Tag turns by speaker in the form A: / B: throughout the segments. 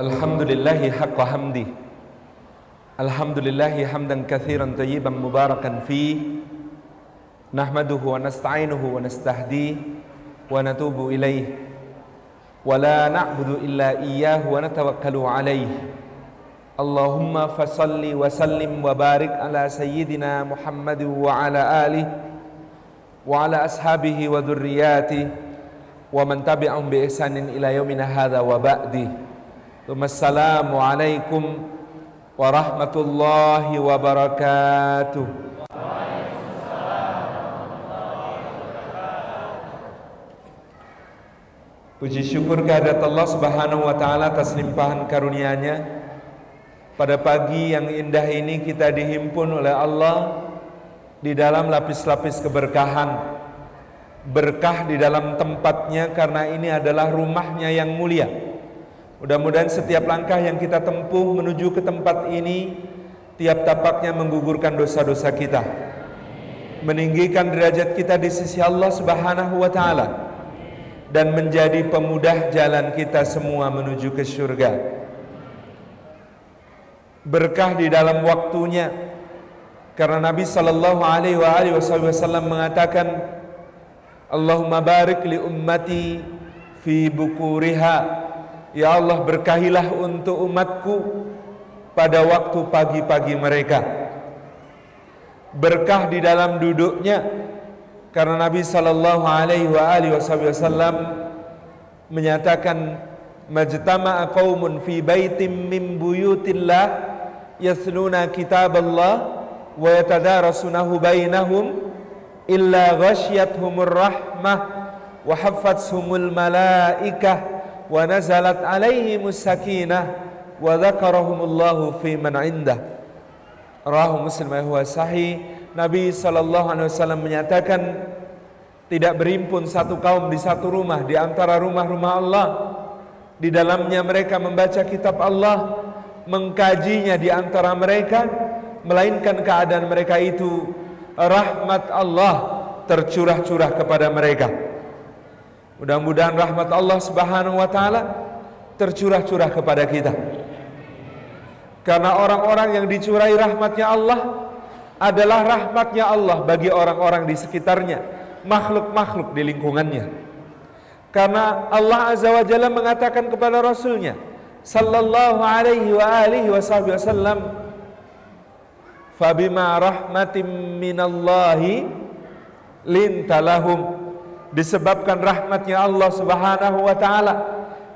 A: Alhamdulillahi haqqa hamdi. Alhamdulillahi hamdan kathiran tayyiban mubarakan fi. Nahmaduhu wa nasta'inuhu wa nastahdi Wa natubu ilaih Wa la na'budu illa iyyahu wa natawakkalu alaih Allahumma fasalli wa sallim wa barik ala sayyidina Muhammad wa ala alihi Wa ala ashabihi wa Wa man bi ihsanin ila hadha wa ba'dih ثم السلام عليكم ورحمة الله وبركاته Puji syukur kehadirat Allah Subhanahu wa taala atas limpahan karunia-Nya. Pada pagi yang indah ini kita dihimpun oleh Allah di dalam lapis-lapis keberkahan. Berkah di dalam tempatnya karena ini adalah rumahnya yang mulia. Mudah-mudahan setiap langkah yang kita tempuh menuju ke tempat ini tiap tapaknya menggugurkan dosa-dosa kita. Meninggikan derajat kita di sisi Allah Subhanahu wa taala dan menjadi pemudah jalan kita semua menuju ke surga. Berkah di dalam waktunya karena Nabi sallallahu alaihi wasallam mengatakan Allahumma barik li ummati fi bukuriha Ya Allah berkahilah untuk umatku pada waktu pagi-pagi mereka. Berkah di dalam duduknya karena Nabi sallallahu alaihi wasallam menyatakan majtama'a qaumun fi baitin min buyutillah yasluna kitaballah wa yatadarasunahu bainahum illa ghasyiyatuhumur rahmah wa haffathumul malaikah wa nazalat alaihimus sakinah wa dzakarahumullahu fi man indah rawahu muslim wa sahih Nabi Shallallahu Alaihi Wasallam menyatakan tidak berimpun satu kaum di satu rumah di antara rumah-rumah Allah. Di dalamnya mereka membaca kitab Allah mengkajinya di antara mereka melainkan keadaan mereka itu rahmat Allah tercurah-curah kepada mereka mudah-mudahan rahmat Allah subhanahu wa ta'ala tercurah-curah kepada kita karena orang-orang yang dicurahi rahmatnya Allah adalah rahmatnya Allah bagi orang-orang di sekitarnya, makhluk-makhluk di lingkungannya. Karena Allah Azza wa Jalla mengatakan kepada Rasulnya, Sallallahu alaihi wa alihi wasallam, Fabima rahmatim minallahi lintalahum disebabkan rahmatnya Allah Subhanahu wa taala.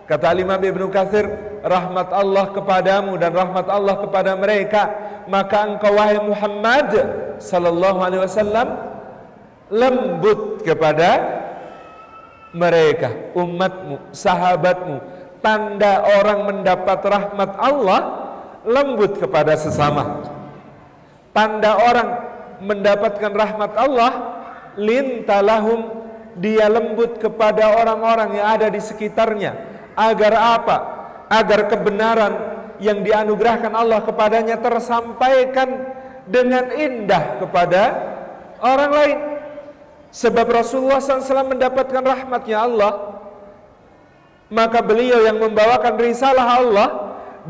A: Kata Imam Ibnu Katsir rahmat Allah kepadamu dan rahmat Allah kepada mereka maka engkau wahai Muhammad sallallahu alaihi wasallam lembut kepada mereka umatmu sahabatmu. Tanda orang mendapat rahmat Allah lembut kepada sesama. Tanda orang mendapatkan rahmat Allah lintalahum dia lembut kepada orang-orang yang ada di sekitarnya agar apa agar kebenaran yang dianugerahkan Allah kepadanya tersampaikan dengan indah kepada orang lain. Sebab Rasulullah SAW mendapatkan rahmatnya Allah, maka beliau yang membawakan risalah Allah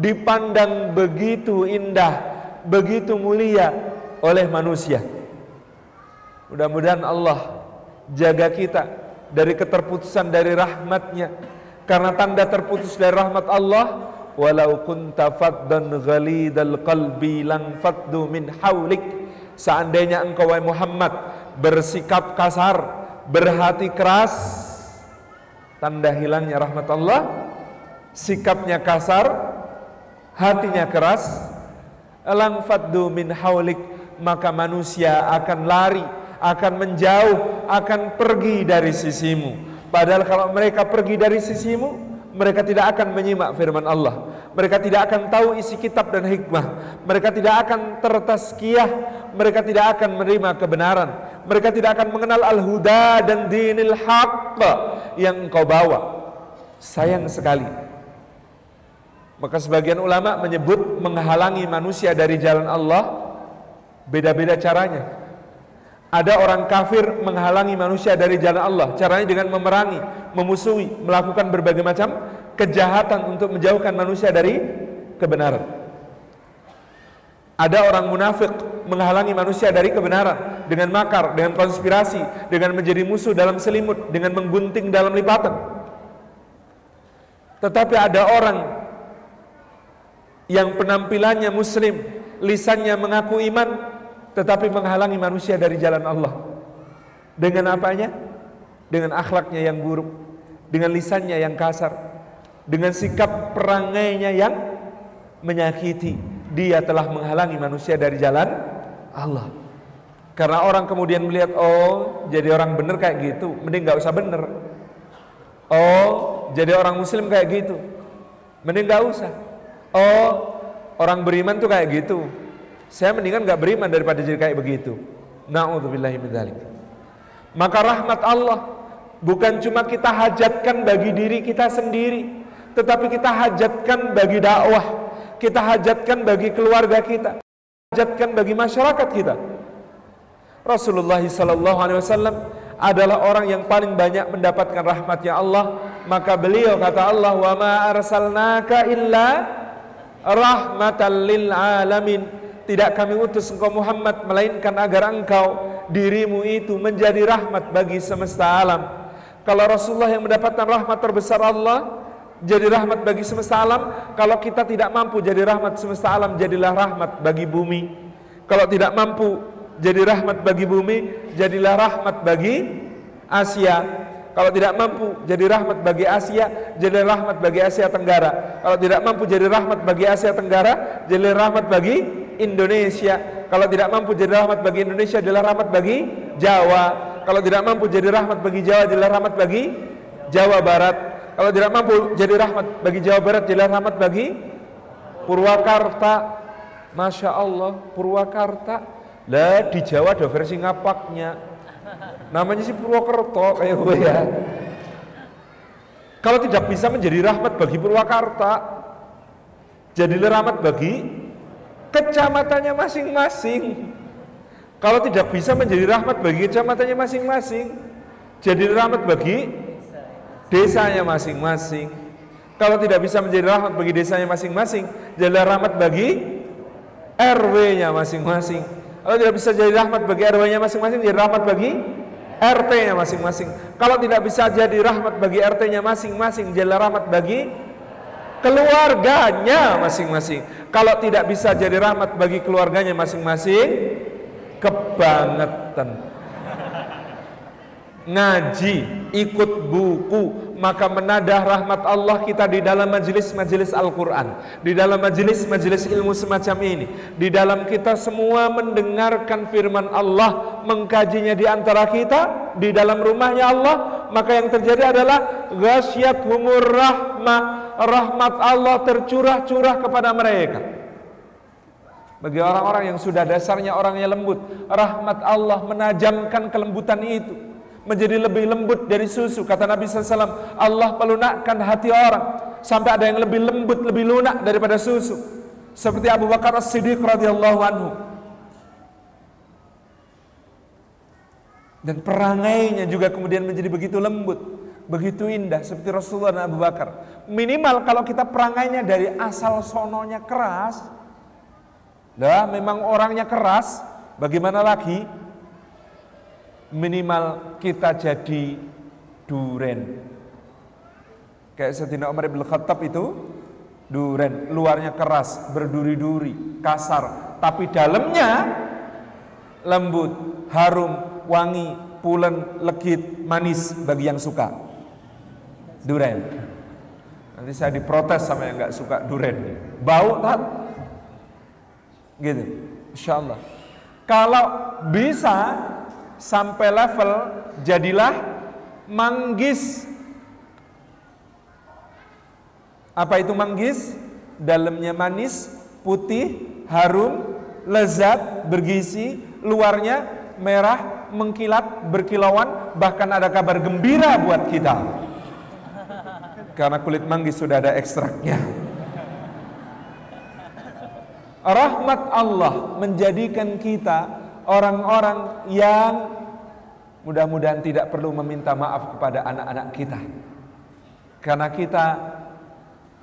A: dipandang begitu indah, begitu mulia oleh manusia. Mudah-mudahan Allah jaga kita dari keterputusan dari rahmatnya. Karena tanda terputus dari rahmat Allah walau kunta faddan ghalidal qalbi lang faddu min haulik seandainya engkau wahai Muhammad bersikap kasar berhati keras tanda hilangnya rahmat Allah sikapnya kasar hatinya keras lang faddu min haulik maka manusia akan lari akan menjauh akan pergi dari sisimu Padahal kalau mereka pergi dari sisimu, mereka tidak akan menyimak firman Allah. Mereka tidak akan tahu isi kitab dan hikmah. Mereka tidak akan tertaskiyah. Mereka tidak akan menerima kebenaran. Mereka tidak akan mengenal al-huda dan dinil haqq yang engkau bawa. Sayang sekali. Maka sebagian ulama menyebut menghalangi manusia dari jalan Allah beda-beda caranya. Ada orang kafir menghalangi manusia dari jalan Allah. Caranya dengan memerangi, memusuhi, melakukan berbagai macam kejahatan untuk menjauhkan manusia dari kebenaran. Ada orang munafik menghalangi manusia dari kebenaran dengan makar, dengan konspirasi, dengan menjadi musuh dalam selimut, dengan menggunting dalam lipatan. Tetapi ada orang yang penampilannya muslim, lisannya mengaku iman, tetapi menghalangi manusia dari jalan Allah. Dengan apanya? Dengan akhlaknya yang buruk, dengan lisannya yang kasar, dengan sikap perangainya yang menyakiti, dia telah menghalangi manusia dari jalan Allah. Karena orang kemudian melihat, oh jadi orang benar kayak gitu, mending nggak usah benar. Oh jadi orang muslim kayak gitu, mending nggak usah. Oh orang beriman tuh kayak gitu, saya mendingan nggak beriman daripada jadi kayak begitu. Nauzubillahi Maka rahmat Allah bukan cuma kita hajatkan bagi diri kita sendiri, tetapi kita hajatkan bagi dakwah kita hajatkan bagi keluarga kita, hajatkan bagi masyarakat kita. Rasulullah sallallahu alaihi wasallam adalah orang yang paling banyak mendapatkan rahmatnya Allah, maka beliau kata Allah, "Wa ma arsalnaka illa rahmatan lil alamin." Tidak kami utus engkau Muhammad melainkan agar engkau dirimu itu menjadi rahmat bagi semesta alam. Kalau Rasulullah yang mendapatkan rahmat terbesar Allah, jadi rahmat bagi semesta alam. Kalau kita tidak mampu jadi rahmat semesta alam, jadilah rahmat bagi bumi. Kalau tidak mampu jadi rahmat bagi bumi, jadilah rahmat bagi Asia. Kalau tidak mampu jadi rahmat bagi Asia, jadilah rahmat bagi Asia Tenggara. Kalau tidak mampu jadi rahmat bagi Asia Tenggara, jadilah rahmat bagi Indonesia. Kalau tidak mampu jadi rahmat bagi Indonesia, jadilah rahmat bagi Jawa. Kalau tidak mampu jadi rahmat bagi Jawa, jadilah rahmat bagi Jawa Barat. Kalau tidak mampu jadi rahmat bagi Jawa Barat, jadi rahmat bagi Purwakarta. Masya Allah, Purwakarta. Lah di Jawa ada versi ngapaknya. Namanya sih Purwokerto kayak gue ya. Kalau tidak bisa menjadi rahmat bagi Purwakarta, jadilah rahmat bagi kecamatannya masing-masing. Kalau tidak bisa menjadi rahmat bagi kecamatannya masing-masing, jadi rahmat bagi desanya masing-masing. Kalau tidak bisa menjadi rahmat bagi desanya masing-masing, jadilah rahmat bagi RW-nya masing-masing. Kalau tidak bisa jadi rahmat bagi RW-nya masing-masing, jadi rahmat bagi RT-nya masing-masing. Kalau tidak bisa jadi rahmat bagi RT-nya masing-masing, jadilah rahmat bagi keluarganya masing-masing. Kalau tidak bisa jadi rahmat bagi keluarganya masing-masing, kebangetan ngaji, ikut buku, maka menadah rahmat Allah kita di dalam majelis-majelis Al-Quran, di dalam majelis-majelis ilmu semacam ini, di dalam kita semua mendengarkan firman Allah, mengkajinya di antara kita, di dalam rumahnya Allah, maka yang terjadi adalah ghasyat humur rahmah, rahmat Allah tercurah-curah kepada mereka. Bagi orang-orang yang sudah dasarnya orangnya lembut, rahmat Allah menajamkan kelembutan itu menjadi lebih lembut dari susu. Kata Nabi SAW Allah pelunakkan hati orang sampai ada yang lebih lembut lebih lunak daripada susu. Seperti Abu Bakar As-Siddiq radhiyallahu anhu. Dan perangainya juga kemudian menjadi begitu lembut begitu indah seperti Rasulullah dan Abu Bakar minimal kalau kita perangainya dari asal sononya keras lah memang orangnya keras bagaimana lagi minimal kita jadi duren. Kayak Sayyidina Umar bin Khattab itu duren, luarnya keras, berduri-duri, kasar, tapi dalamnya lembut, harum, wangi, pulen, legit, manis bagi yang suka. Duren. Nanti saya diprotes sama yang nggak suka duren. Bau tak? Gitu. Insya Allah. Kalau bisa sampai level jadilah manggis. Apa itu manggis? Dalamnya manis, putih, harum, lezat, bergizi, luarnya merah, mengkilat, berkilauan, bahkan ada kabar gembira buat kita. Karena kulit manggis sudah ada ekstraknya. Rahmat Allah menjadikan kita orang-orang yang mudah-mudahan tidak perlu meminta maaf kepada anak-anak kita. Karena kita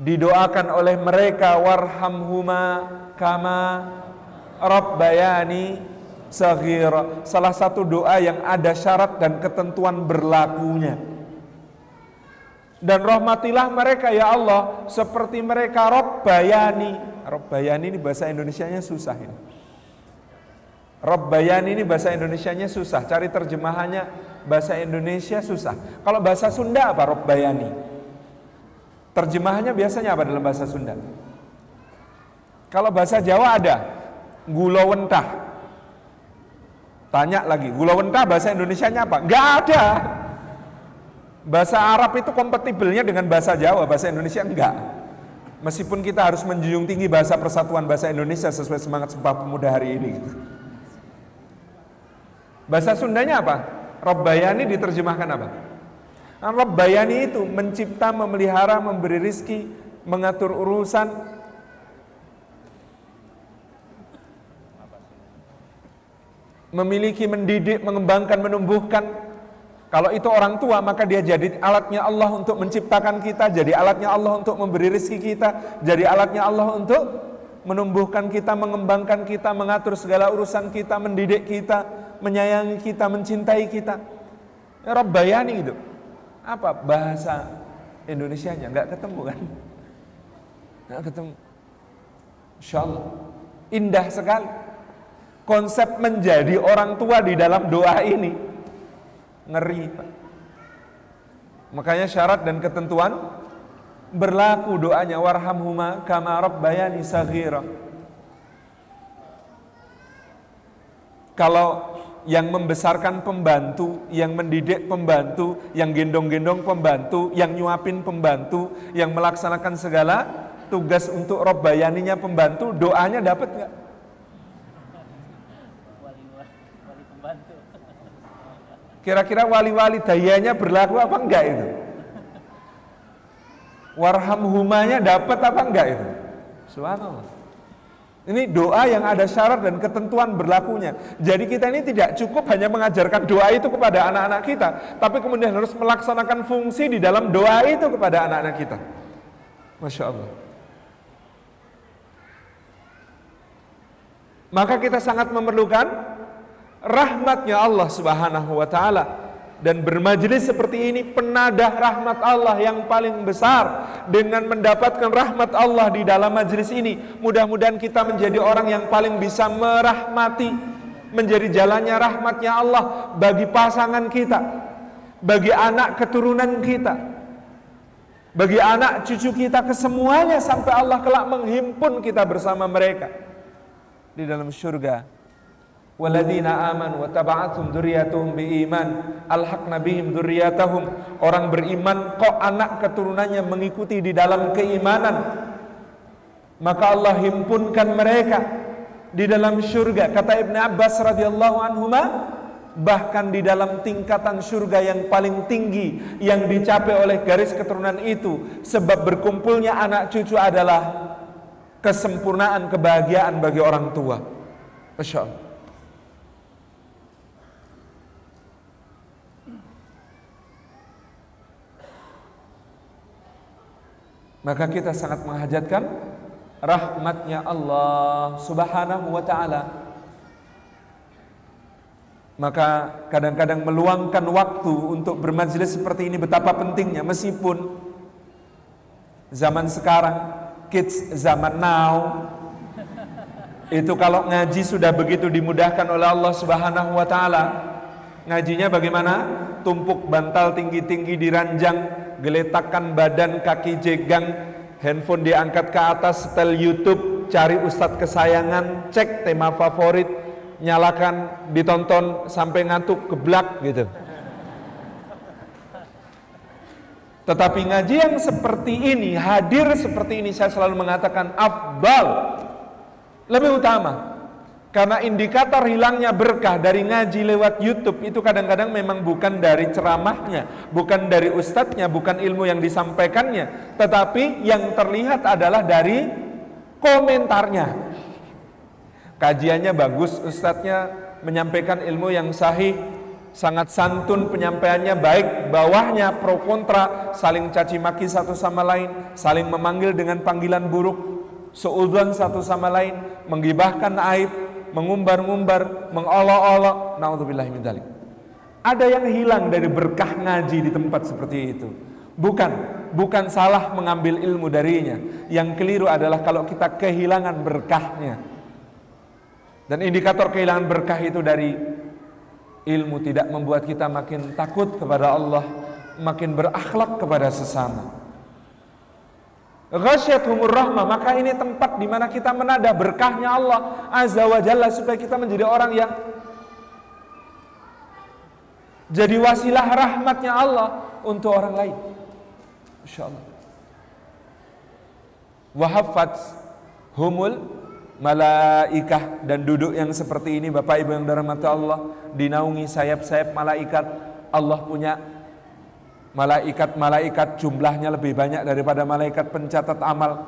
A: didoakan oleh mereka warhamhuma kama rabbayani saghira. Salah satu doa yang ada syarat dan ketentuan berlakunya. Dan rahmatilah mereka ya Allah seperti mereka Rabbayani. Rabbayani ini bahasa Indonesianya susah ini. Rabbayani ini bahasa Indonesianya susah. Cari terjemahannya bahasa Indonesia susah. Kalau bahasa Sunda apa Rabbayani? Terjemahannya biasanya apa dalam bahasa Sunda? Kalau bahasa Jawa ada gulawentah. Tanya lagi, gula wentah bahasa Indonesia-nya apa? Enggak ada. Bahasa Arab itu kompatibelnya dengan bahasa Jawa, bahasa Indonesia enggak. Meskipun kita harus menjunjung tinggi bahasa persatuan bahasa Indonesia sesuai semangat Sumpah Pemuda hari ini. Bahasa Sundanya apa? Robbayani diterjemahkan apa? Nah, Robbayani itu mencipta, memelihara, memberi rizki, mengatur urusan, memiliki, mendidik, mengembangkan, menumbuhkan. Kalau itu orang tua, maka dia jadi alatnya Allah untuk menciptakan kita, jadi alatnya Allah untuk memberi rezeki kita, jadi alatnya Allah untuk menumbuhkan kita, mengembangkan kita, mengatur segala urusan kita, mendidik kita, menyayangi kita, mencintai kita. Ya, Rabbayani itu. Apa bahasa Indonesia-nya? Enggak ketemu kan? Enggak ketemu. Insya. Indah sekali konsep menjadi orang tua di dalam doa ini ngeri Pak. Makanya syarat dan ketentuan berlaku doanya warhamhuma kama rabbayani saghira. Kalau yang membesarkan pembantu, yang mendidik pembantu, yang gendong-gendong pembantu, yang nyuapin pembantu, yang melaksanakan segala tugas untuk robbayaninya pembantu, doanya dapat nggak? Kira-kira wali-wali dayanya berlaku apa enggak itu? Warham humanya dapat apa enggak itu? Subhanallah. Ini doa yang ada syarat dan ketentuan berlakunya. Jadi kita ini tidak cukup hanya mengajarkan doa itu kepada anak-anak kita, tapi kemudian harus melaksanakan fungsi di dalam doa itu kepada anak-anak kita. Masya Allah. Maka kita sangat memerlukan rahmatnya Allah Subhanahu wa taala. Dan bermajlis seperti ini penadah rahmat Allah yang paling besar. Dengan mendapatkan rahmat Allah di dalam majlis ini mudah-mudahan kita menjadi orang yang paling bisa merahmati menjadi jalannya rahmatnya Allah bagi pasangan kita bagi anak keturunan kita bagi anak cucu kita kesemuanya sampai Allah kelak menghimpun kita bersama mereka di dalam surga Aman wa taba'athum dzurriyyatuhum biiman. Alhaqna bihim dzurriyyatahum orang beriman kok anak keturunannya mengikuti di dalam keimanan? Maka Allah himpunkan mereka di dalam surga kata Ibn Abbas radhiyallahu anhuma bahkan di dalam tingkatan surga yang paling tinggi yang dicapai oleh garis keturunan itu sebab berkumpulnya anak cucu adalah kesempurnaan kebahagiaan bagi orang tua. Masya Allah maka kita sangat menghajatkan rahmatnya Allah subhanahu wa ta'ala. Maka kadang-kadang meluangkan waktu untuk bermajlis seperti ini betapa pentingnya. Meskipun zaman sekarang kids zaman now itu kalau ngaji sudah begitu dimudahkan oleh Allah Subhanahu wa taala ngajinya bagaimana? Tumpuk bantal tinggi-tinggi di ranjang geletakkan badan kaki jegang, handphone diangkat ke atas, setel YouTube, cari ustadz kesayangan, cek tema favorit, nyalakan, ditonton sampai ngantuk geblak gitu. Tetapi ngaji yang seperti ini, hadir seperti ini saya selalu mengatakan afdal, lebih utama. Karena indikator hilangnya berkah dari ngaji lewat YouTube itu kadang-kadang memang bukan dari ceramahnya, bukan dari ustadznya, bukan ilmu yang disampaikannya, tetapi yang terlihat adalah dari komentarnya. Kajiannya bagus, ustadznya menyampaikan ilmu yang sahih, sangat santun penyampaiannya baik bawahnya pro kontra saling caci maki satu sama lain saling memanggil dengan panggilan buruk seudon satu sama lain menggibahkan aib mengumbar-ngumbar mengolok-olok. Naudzubillah min ada yang hilang dari berkah ngaji di tempat seperti itu. Bukan bukan salah mengambil ilmu darinya. Yang keliru adalah kalau kita kehilangan berkahnya. Dan indikator kehilangan berkah itu dari Ilmu tidak membuat kita makin takut kepada Allah, makin berakhlak kepada sesama. Ghasyatuhumur rahmah, maka ini tempat di mana kita menada berkahnya Allah Azza wa Jalla supaya kita menjadi orang yang jadi wasilah rahmatnya Allah untuk orang lain. Insyaallah. Wahafat humul malaikah dan duduk yang seperti ini Bapak Ibu yang dirahmati Allah dinaungi sayap-sayap malaikat Allah punya malaikat-malaikat jumlahnya lebih banyak daripada malaikat pencatat amal.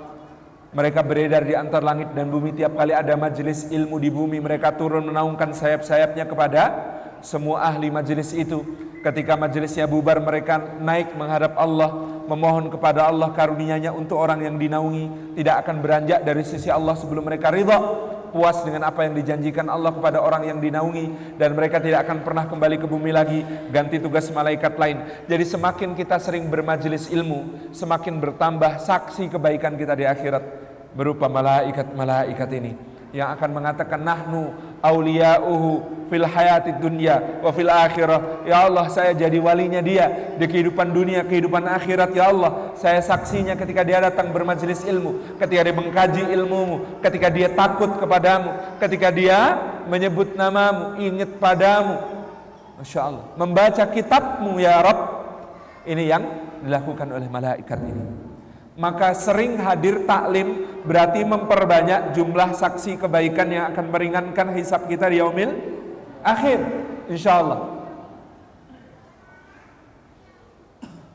A: Mereka beredar di antar langit dan bumi. Tiap kali ada majelis ilmu di bumi mereka turun menaungkan sayap-sayapnya kepada semua ahli majelis itu. Ketika majelisnya bubar mereka naik menghadap Allah memohon kepada Allah karunia-Nya untuk orang yang dinaungi. Tidak akan beranjak dari sisi Allah sebelum mereka ridha puas dengan apa yang dijanjikan Allah kepada orang yang dinaungi dan mereka tidak akan pernah kembali ke bumi lagi ganti tugas malaikat lain. Jadi semakin kita sering bermajelis ilmu semakin bertambah saksi kebaikan kita di akhirat. Berupa malaikat-malaikat ini yang akan mengatakan nahnu auliya'uhu fil hayati dunya wa fil akhirah. Ya Allah saya jadi walinya dia di kehidupan dunia kehidupan akhirat. Ya Allah saya saksinya ketika dia datang bermajelis ilmu ketika dia mengkaji ilmumu ketika dia takut kepadamu ketika dia menyebut namamu ingat padamu. Masya Allah membaca kitabmu ya Rabb. Ini yang dilakukan oleh malaikat ini maka sering hadir taklim berarti memperbanyak jumlah saksi kebaikan yang akan meringankan hisab kita di yaumil akhir. Insyaallah.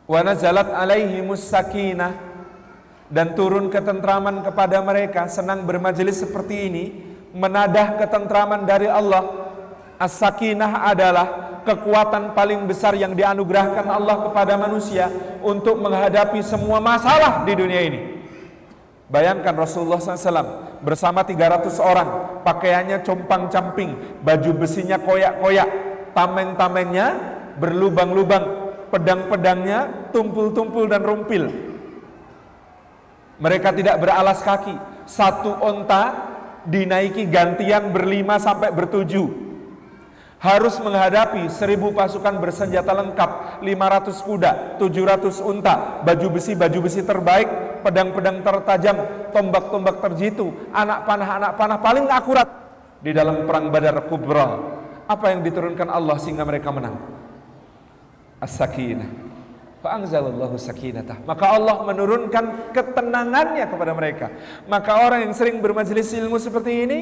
A: Wa nazalat alaihimus sakinah dan turun ketentraman kepada mereka senang bermajelis seperti ini menadah ketentraman dari Allah. As-sakinah adalah kekuatan paling besar yang dianugerahkan Allah kepada manusia untuk menghadapi semua masalah di dunia ini. Bayangkan Rasulullah SAW bersama 300 orang, pakaiannya compang-camping, baju besinya koyak-koyak, tameng-tamengnya berlubang-lubang, pedang-pedangnya tumpul-tumpul dan rumpil. Mereka tidak beralas kaki, satu onta dinaiki gantian berlima sampai bertujuh harus menghadapi seribu pasukan bersenjata lengkap, 500 kuda, 700 unta, baju besi, baju besi terbaik, pedang-pedang tertajam, tombak-tombak terjitu, anak panah-anak panah paling akurat di dalam perang Badar Kubra. Apa yang diturunkan Allah sehingga mereka menang? As-sakinah. Fa'anzalallahu sakinatah. Maka Allah menurunkan ketenangannya kepada mereka. Maka orang yang sering bermajelis ilmu seperti ini,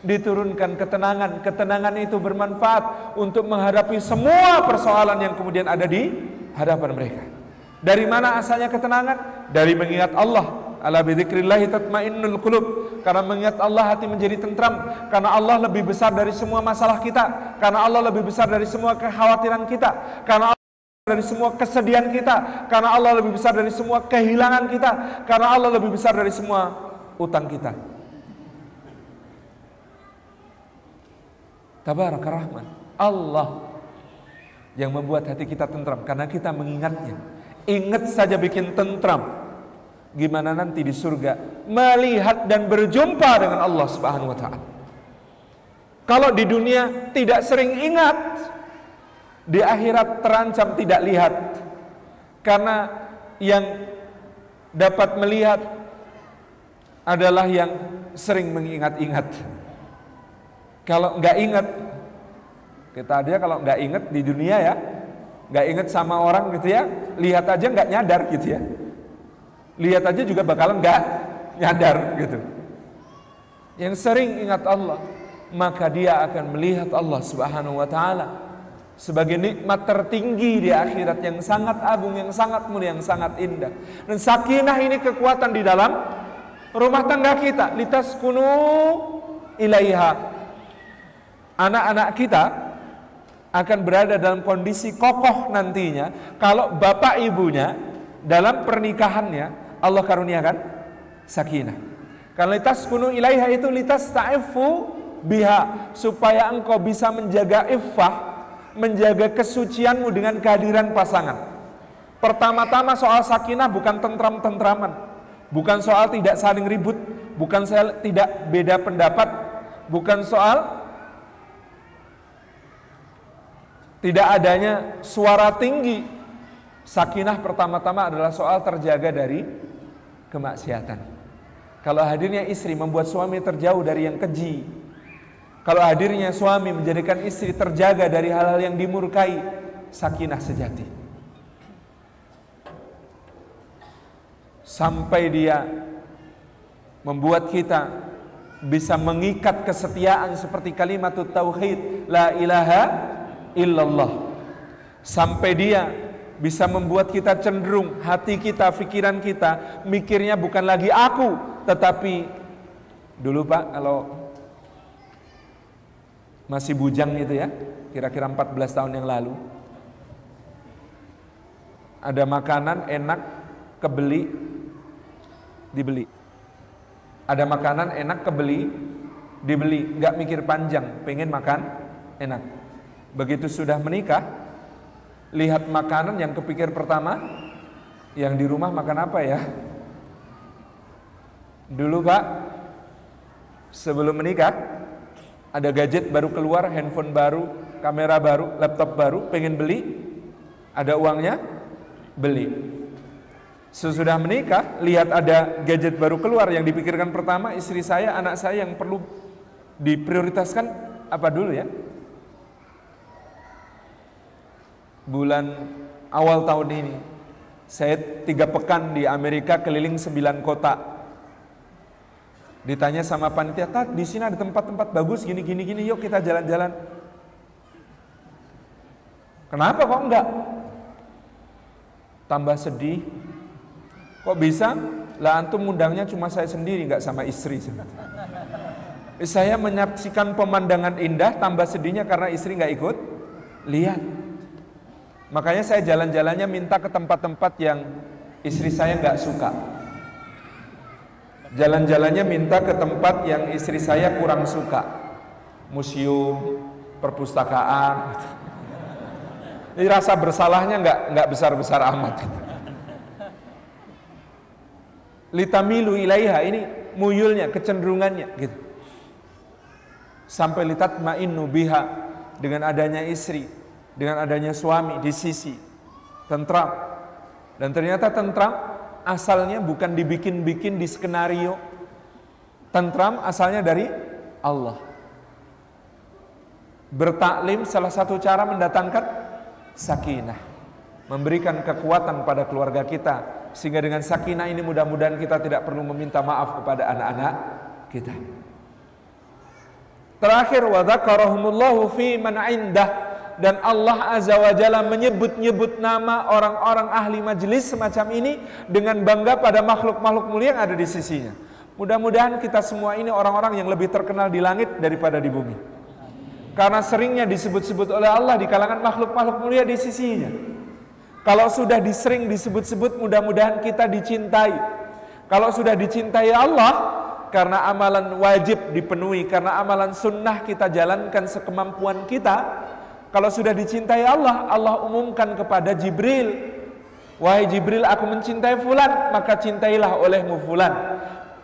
A: diturunkan ketenangan. Ketenangan itu bermanfaat untuk menghadapi semua persoalan yang kemudian ada di hadapan mereka. Dari mana asalnya ketenangan? Dari mengingat Allah. Ala. Karena mengingat Allah hati menjadi tentram. Karena Allah lebih besar dari semua masalah kita. Karena Allah lebih besar dari semua kekhawatiran kita. Karena Allah dari semua kesedihan kita. Karena Allah lebih besar dari semua kehilangan kita. Karena Allah lebih besar dari semua utang kita. Tabaraka Rahman. Allah yang membuat hati kita tentram karena kita mengingatnya. Ingat saja bikin tentram. Gimana nanti di surga melihat dan berjumpa dengan Allah Subhanahu wa taala. Kalau di dunia tidak sering ingat, di akhirat terancam tidak lihat. Karena yang dapat melihat adalah yang sering mengingat-ingat. Kalau nggak ingat, kita dia kalau nggak ingat di dunia ya, nggak ingat sama orang gitu ya, lihat aja nggak nyadar gitu ya. Lihat aja juga bakalan nggak nyadar gitu. Yang sering ingat Allah, maka dia akan melihat Allah Subhanahu wa taala sebagai nikmat tertinggi di akhirat yang sangat agung, yang sangat mulia, yang sangat indah. Dan sakinah ini kekuatan di dalam rumah tangga kita. Litas kunu ilaiha anak-anak kita akan berada dalam kondisi kokoh nantinya kalau bapak ibunya dalam pernikahannya Allah karuniakan sakinah. Karena litas kunu ilaiha itu litas ta'ifu biha supaya engkau bisa menjaga iffah, menjaga kesucianmu dengan kehadiran pasangan. Pertama-tama soal sakinah bukan tentram-tentraman, bukan soal tidak saling ribut, bukan soal tidak beda pendapat, bukan soal tidak adanya suara tinggi. Sakinah pertama-tama adalah soal terjaga dari kemaksiatan. Kalau hadirnya istri membuat suami terjauh dari yang keji. Kalau hadirnya suami menjadikan istri terjaga dari hal-hal yang dimurkai, sakinah sejati. Sampai dia membuat kita bisa mengikat kesetiaan seperti kalimat tauhid la ilaha illallah sampai dia bisa membuat kita cenderung hati kita, pikiran kita mikirnya bukan lagi aku, tetapi dulu Pak kalau masih bujang itu ya, kira-kira 14 tahun yang lalu ada makanan enak kebeli dibeli. Ada makanan enak kebeli dibeli, nggak mikir panjang, pengen makan enak. Begitu sudah menikah, lihat makanan yang kepikir pertama, yang di rumah makan apa ya? Dulu Pak, sebelum menikah, ada gadget baru keluar, handphone baru, kamera baru, laptop baru, pengen beli, ada uangnya, beli. Sesudah menikah, lihat ada gadget baru keluar yang dipikirkan pertama istri saya, anak saya yang perlu diprioritaskan apa dulu ya? Bulan awal tahun ini. Saya tiga pekan di Amerika keliling sembilan kota. Ditanya sama panitia, Tat, di sini ada tempat-tempat bagus gini gini gini, yuk kita jalan-jalan. Kenapa kok enggak? Tambah sedih. Kok bisa? Lah antum undangnya cuma saya sendiri, enggak sama istri. Saya menyaksikan pemandangan indah, tambah sedihnya karena istri enggak ikut. Lihat. Makanya saya jalan-jalannya minta ke tempat-tempat yang istri saya nggak suka. Jalan-jalannya minta ke tempat yang istri saya kurang suka. Museum, perpustakaan. Ini rasa bersalahnya nggak nggak besar-besar amat. Litamilu ilaiha ini muyulnya, kecenderungannya gitu. Sampai litat ma'innu biha dengan adanya istri dengan adanya suami di sisi tentram dan ternyata tentram asalnya bukan dibikin-bikin di skenario. Tentram asalnya dari Allah. Bertaklim salah satu cara mendatangkan sakinah. Memberikan kekuatan pada keluarga kita. Sehingga dengan sakinah ini mudah-mudahan kita tidak perlu meminta maaf kepada anak-anak kita. Terakhir wa dzakarahumullahu fi man indah dan Allah Azza wa Jalla menyebut-nyebut nama orang-orang ahli majelis semacam ini dengan bangga pada makhluk-makhluk mulia yang ada di sisinya. Mudah-mudahan kita semua ini orang-orang yang lebih terkenal di langit daripada di bumi. Karena seringnya disebut-sebut oleh Allah di kalangan makhluk-makhluk mulia di sisinya. Kalau sudah disering disebut-sebut mudah-mudahan kita dicintai. Kalau sudah dicintai Allah karena amalan wajib dipenuhi, karena amalan sunnah kita jalankan sekemampuan kita, kalau sudah dicintai Allah, Allah umumkan kepada Jibril, Wahai Jibril, aku mencintai fulan, maka cintailah olehmu fulan.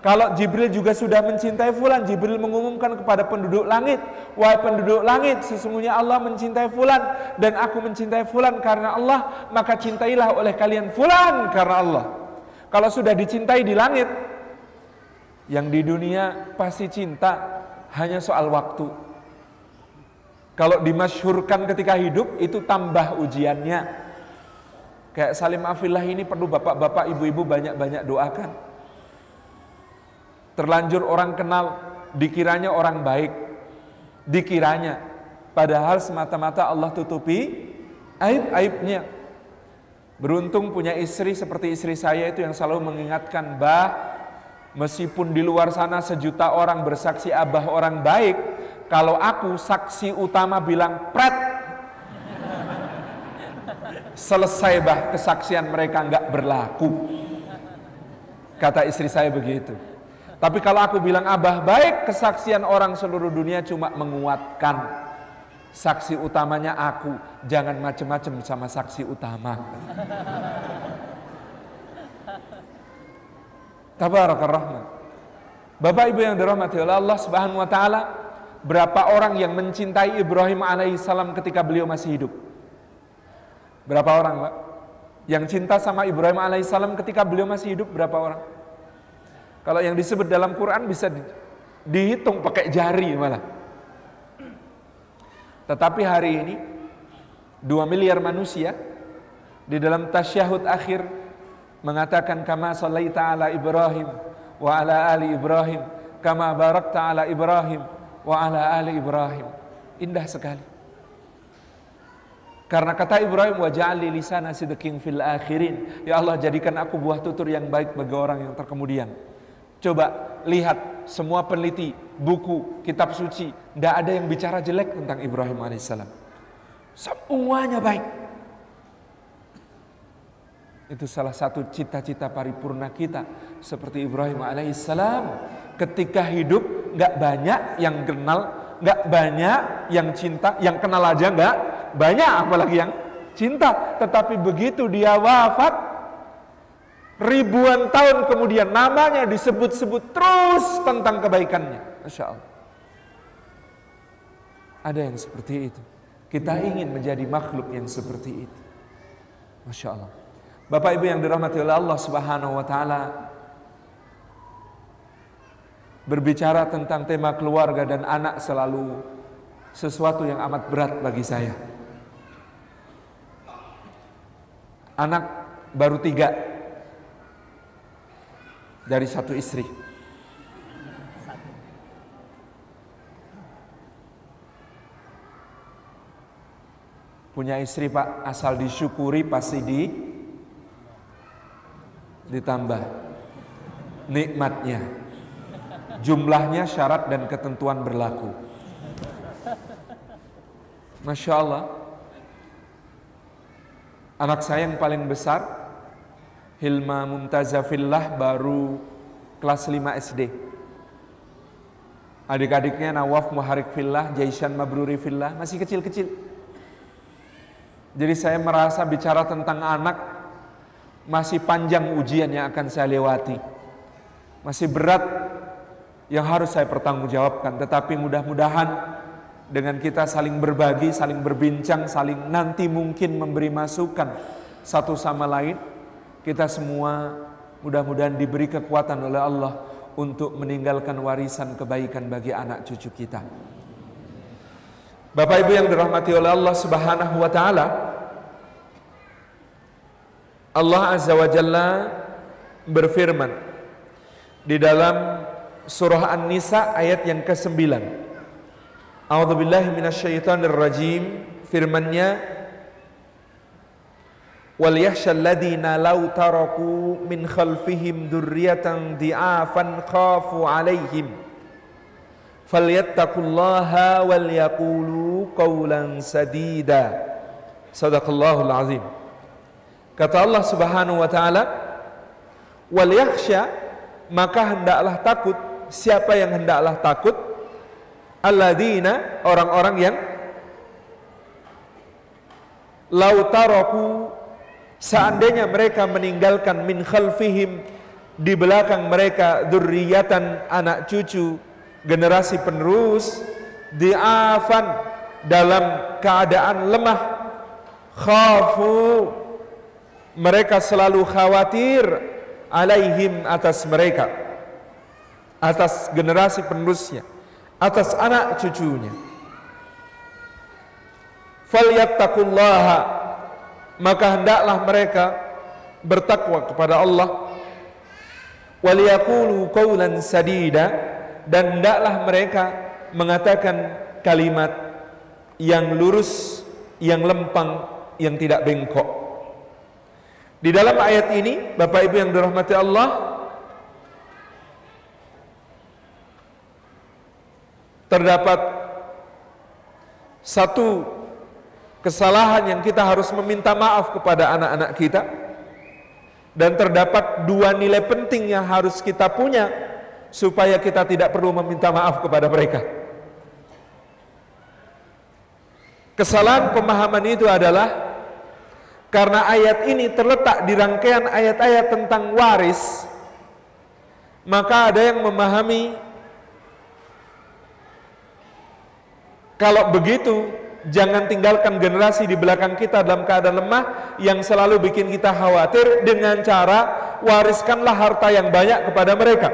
A: Kalau Jibril juga sudah mencintai fulan, Jibril mengumumkan kepada penduduk langit, wahai penduduk langit, sesungguhnya Allah mencintai fulan dan aku mencintai fulan karena Allah, maka cintailah oleh kalian fulan karena Allah. Kalau sudah dicintai di langit, yang di dunia pasti cinta hanya soal waktu. Kalau dimasyhurkan ketika hidup itu tambah ujiannya. Kayak Salim Afillah ini perlu bapak-bapak, ibu-ibu banyak-banyak doakan. Terlanjur orang kenal, dikiranya orang baik. Dikiranya. Padahal semata-mata Allah tutupi aib-aibnya. Beruntung punya istri seperti istri saya itu yang selalu mengingatkan, bah, meskipun di luar sana sejuta orang bersaksi abah orang baik, kalau aku saksi utama bilang pret, selesai bah kesaksian mereka nggak berlaku. Kata istri saya begitu. Tapi kalau aku bilang abah baik kesaksian orang seluruh dunia cuma menguatkan. Saksi utamanya aku, jangan macem-macem sama saksi utama. Tabarakar rahman. Bapak Ibu yang dirahmati oleh Allah Subhanahu wa taala, berapa orang yang mencintai Ibrahim alaihissalam ketika beliau masih hidup? Berapa orang, Pak? Yang cinta sama Ibrahim alaihissalam ketika beliau masih hidup berapa orang? Kalau yang disebut dalam Quran bisa dihitung pakai jari malah. Tetapi hari ini dua miliar manusia di dalam tasyahud akhir mengatakan kama sallaita ala Ibrahim wa ala ali Ibrahim kama barakta ala Ibrahim wa ala ali Ibrahim. Indah sekali. Karena kata Ibrahim wa ja'ali lisana sidqin fil akhirin. Ya Allah jadikan aku buah tutur yang baik bagi orang yang terkemudian. Coba lihat semua peneliti, buku, kitab suci, tidak ada yang bicara jelek tentang Ibrahim alaihissalam. Semuanya baik. Itu salah satu cita-cita paripurna kita seperti Ibrahim alaihissalam. Ketika hidup nggak banyak yang kenal, nggak banyak yang cinta, yang kenal aja nggak banyak apalagi yang cinta. Tetapi begitu dia wafat, Ribuan tahun kemudian namanya disebut-sebut terus tentang kebaikannya. Masya Allah. Ada yang seperti itu. Kita ingin menjadi makhluk yang seperti itu. Masya Allah. Bapak Ibu yang dirahmati oleh Allah Subhanahu wa taala berbicara tentang tema keluarga dan anak selalu sesuatu yang amat berat bagi saya. Anak baru tiga dari satu istri. Punya istri Pak, asal disyukuri pasti di ditambah nikmatnya. Jumlahnya syarat dan ketentuan berlaku. Masya Allah. Anak saya yang paling besar Hilma Mumtazafillah baru kelas 5 SD. Adik-adiknya Nawaf Muharik Fillah, Jaisan Mabruri Fillah, masih kecil-kecil. Jadi saya merasa bicara tentang anak masih panjang ujian yang akan saya lewati. Masih berat yang harus saya pertanggungjawabkan. Tetapi mudah-mudahan dengan kita saling berbagi, saling berbincang, saling nanti mungkin memberi masukan satu sama lain, kita semua mudah-mudahan diberi kekuatan oleh Allah untuk meninggalkan warisan kebaikan bagi anak cucu kita. Bapak Ibu yang dirahmati oleh Allah Subhanahu wa taala, Allah Azza wa Jalla berfirman di dalam surah An-Nisa ayat yang ke-9. A'udzubillahi minasyaitonir rajim. Firman-Nya wal yakhshal ladzina law taraku min khalfihim dzurriyyatan di'afan khafu 'alaihim falyattaqullaha wal yaqulu qawlan sadida sadaqallahul azim kata Allah Subhanahu wa taala wal yakhsha maka hendaklah takut siapa yang hendaklah takut? Alladzina orang-orang yang lau taraku Seandainya mereka meninggalkan min khalfihim di belakang mereka dzurriyyatan anak cucu generasi penerus diafan dalam keadaan lemah khafu mereka selalu khawatir alaihim atas mereka atas generasi penerusnya atas anak cucunya falyattaqullaha maka hendaklah mereka bertakwa kepada Allah waliyaqulu qawlan sadida dan hendaklah mereka mengatakan kalimat yang lurus, yang lempang, yang tidak bengkok. Di dalam ayat ini, Bapak Ibu yang dirahmati Allah, terdapat satu kesalahan yang kita harus meminta maaf kepada anak-anak kita dan terdapat dua nilai penting yang harus kita punya supaya kita tidak perlu meminta maaf kepada mereka. Kesalahan pemahaman itu adalah karena ayat ini terletak di rangkaian ayat-ayat tentang waris, maka ada yang memahami kalau begitu jangan tinggalkan generasi di belakang kita dalam keadaan lemah yang selalu bikin kita khawatir dengan cara wariskanlah harta yang banyak kepada mereka.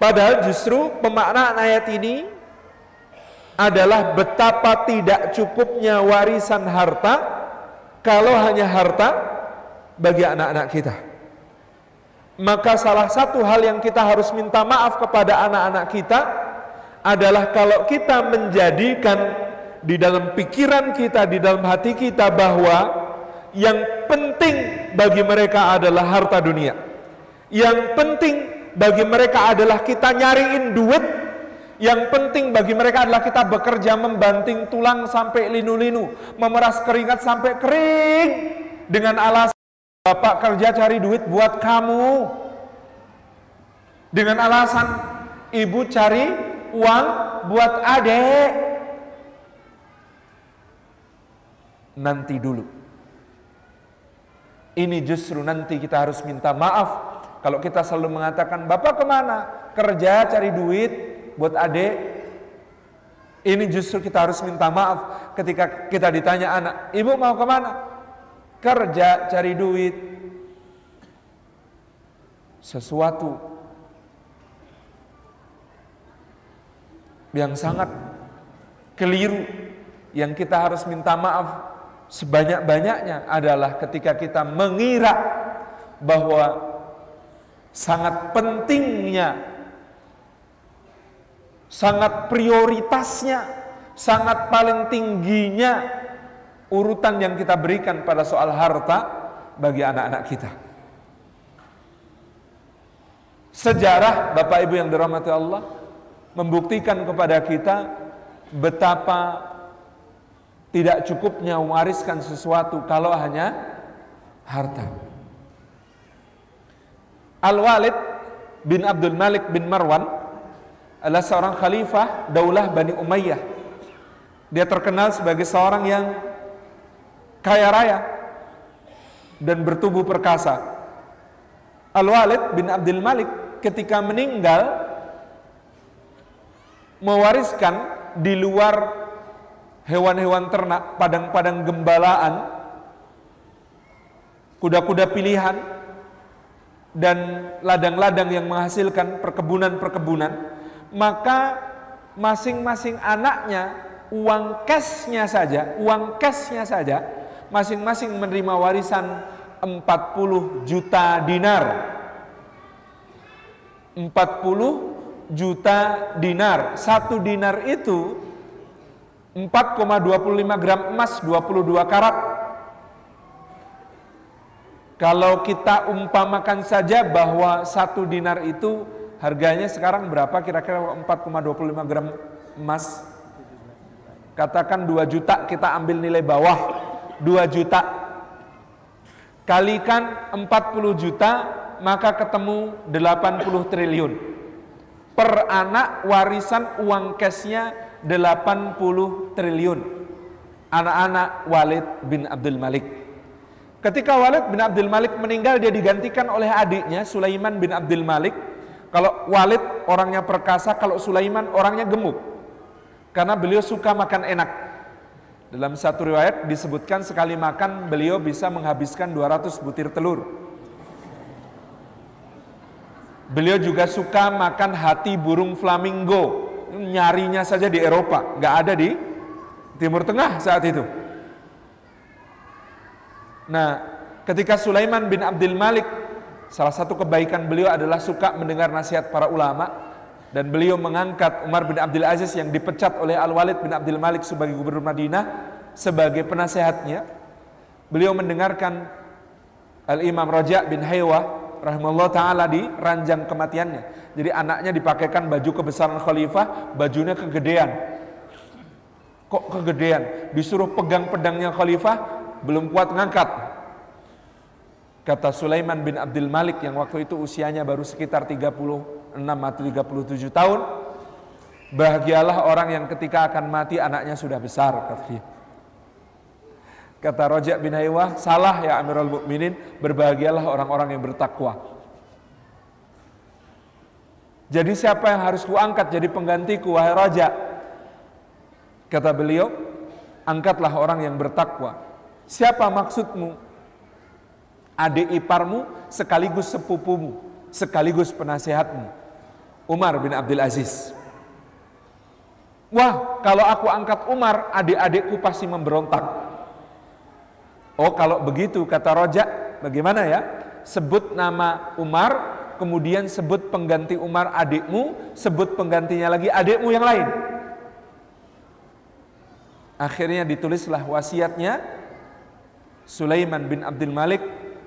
A: Padahal justru pemaknaan ayat ini adalah betapa tidak cukupnya warisan harta kalau hanya harta bagi anak-anak kita. Maka salah satu hal yang kita harus minta maaf kepada anak-anak kita adalah kalau kita menjadikan di dalam pikiran kita, di dalam hati kita bahwa yang penting bagi mereka adalah harta dunia. Yang penting bagi mereka adalah kita nyariin duit yang penting bagi mereka adalah kita bekerja membanting tulang sampai linu-linu, memeras keringat sampai kering dengan alasan Bapak kerja cari duit buat kamu. Dengan alasan ibu cari uang buat adik. Nanti dulu. Ini justru nanti kita harus minta maaf kalau kita selalu mengatakan, Bapak ke mana? Kerja cari duit buat adik. Ini justru kita harus minta maaf ketika kita ditanya anak, Ibu mau ke mana? Kerja cari duit. Sesuatu yang sangat keliru yang kita harus minta maaf sebanyak-banyaknya adalah ketika kita mengira bahwa sangat pentingnya, sangat prioritasnya, sangat paling tingginya urutan yang kita berikan pada soal harta bagi anak-anak kita. Sejarah Bapak Ibu yang dirahmati Allah membuktikan kepada kita betapa tidak cukupnya mewariskan sesuatu kalau hanya harta. Al-Walid bin Abdul Malik bin Marwan adalah seorang khalifah daulah Bani Umayyah. Dia terkenal sebagai seorang yang kaya raya dan bertubuh perkasa. Al-Walid bin Abdul Malik ketika meninggal mewariskan di luar hewan-hewan ternak, padang-padang gembalaan, kuda-kuda pilihan, dan ladang-ladang yang menghasilkan perkebunan-perkebunan, maka masing-masing anaknya uang cashnya saja, uang cashnya saja, masing-masing menerima warisan 40 juta dinar. 40 juta dinar. Satu dinar itu 4,25 gram emas 22 karat kalau kita umpamakan saja bahwa satu dinar itu harganya sekarang berapa kira-kira 4,25 gram emas katakan 2 juta kita ambil nilai bawah 2 juta kalikan 40 juta maka ketemu 80 triliun per anak warisan uang cashnya 80 triliun anak-anak Walid bin Abdul Malik Ketika Walid bin Abdul Malik meninggal dia digantikan oleh adiknya Sulaiman bin Abdul Malik. Kalau Walid orangnya perkasa, kalau Sulaiman orangnya gemuk. Karena beliau suka makan enak. Dalam satu riwayat disebutkan sekali makan beliau bisa menghabiskan 200 butir telur. Beliau juga suka makan hati burung flamingo. Nyarinya saja di Eropa, nggak ada di Timur Tengah saat itu. Nah, ketika Sulaiman bin Abdul Malik salah satu kebaikan beliau adalah suka mendengar nasihat para ulama dan beliau mengangkat Umar bin Abdul Aziz yang dipecat oleh Al-Walid bin Abdul Malik sebagai gubernur Madinah sebagai penasehatnya. Beliau mendengarkan Al-Imam Raja bin Haywa rahimahullah taala di ranjang kematiannya. Jadi anaknya dipakaikan baju kebesaran khalifah, bajunya kegedean. Kok kegedean? Disuruh pegang pedangnya khalifah, belum kuat ngangkat. Kata Sulaiman bin Abdul Malik yang waktu itu usianya baru sekitar 36 atau 37 tahun. Bahagialah orang yang ketika akan mati anaknya sudah besar, kata dia. Kata Rojak bin Haywah, salah ya Amirul Mukminin, berbahagialah orang-orang yang bertakwa. Jadi siapa yang harus kuangkat jadi penggantiku wahai Raja? Kata beliau, angkatlah orang yang bertakwa. Siapa maksudmu? Adik iparmu sekaligus sepupumu, sekaligus penasehatmu. Umar bin Abdul Aziz. Wah, kalau aku angkat Umar, adik-adikku pasti memberontak. Oh kalau begitu kata Rojak, bagaimana ya? Sebut nama Umar, kemudian sebut pengganti Umar adikmu, sebut penggantinya lagi adikmu yang lain. Akhirnya ditulislah wasiatnya Sulaiman bin Abdul Malik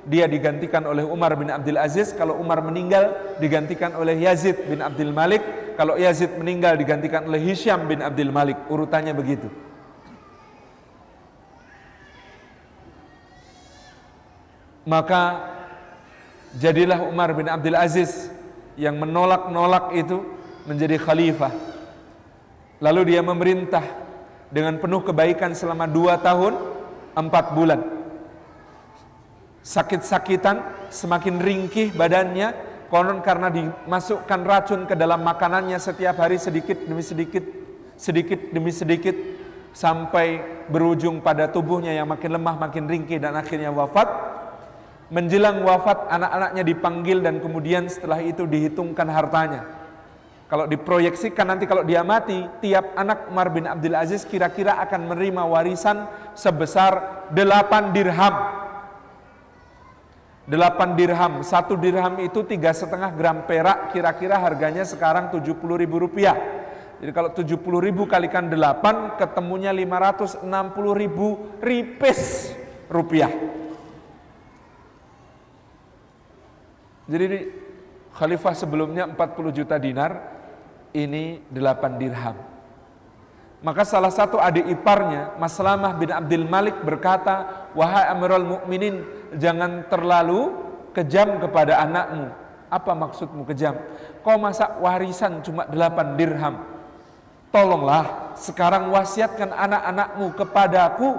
A: dia digantikan oleh Umar bin Abdul Aziz kalau Umar meninggal digantikan oleh Yazid bin Abdul Malik kalau Yazid meninggal digantikan oleh Hisham bin Abdul Malik urutannya begitu Maka jadilah Umar bin Abdul Aziz yang menolak-nolak itu menjadi khalifah. Lalu dia memerintah dengan penuh kebaikan selama dua tahun empat bulan. Sakit-sakitan, semakin ringkih badannya, konon karena dimasukkan racun ke dalam makanannya setiap hari sedikit demi sedikit, sedikit demi sedikit, sampai berujung pada tubuhnya yang makin lemah, makin ringkih dan akhirnya wafat menjelang wafat anak-anaknya dipanggil dan kemudian setelah itu dihitungkan hartanya. Kalau diproyeksikan nanti kalau dia mati, tiap anak Umar bin Abdul Aziz kira-kira akan menerima warisan sebesar 8 dirham. 8 dirham, satu dirham itu tiga setengah gram perak, kira-kira harganya sekarang 70 ribu rupiah. Jadi kalau 70 ribu kalikan 8, ketemunya 560 ribu ripis rupiah. Jadi khalifah sebelumnya 40 juta dinar, ini 8 dirham. Maka salah satu adik iparnya, Maslamah bin Abdul Malik berkata, Wahai Amirul Mukminin, jangan terlalu kejam kepada anakmu. Apa maksudmu kejam? Kau masak warisan cuma 8 dirham. Tolonglah, sekarang wasiatkan anak-anakmu kepadaku.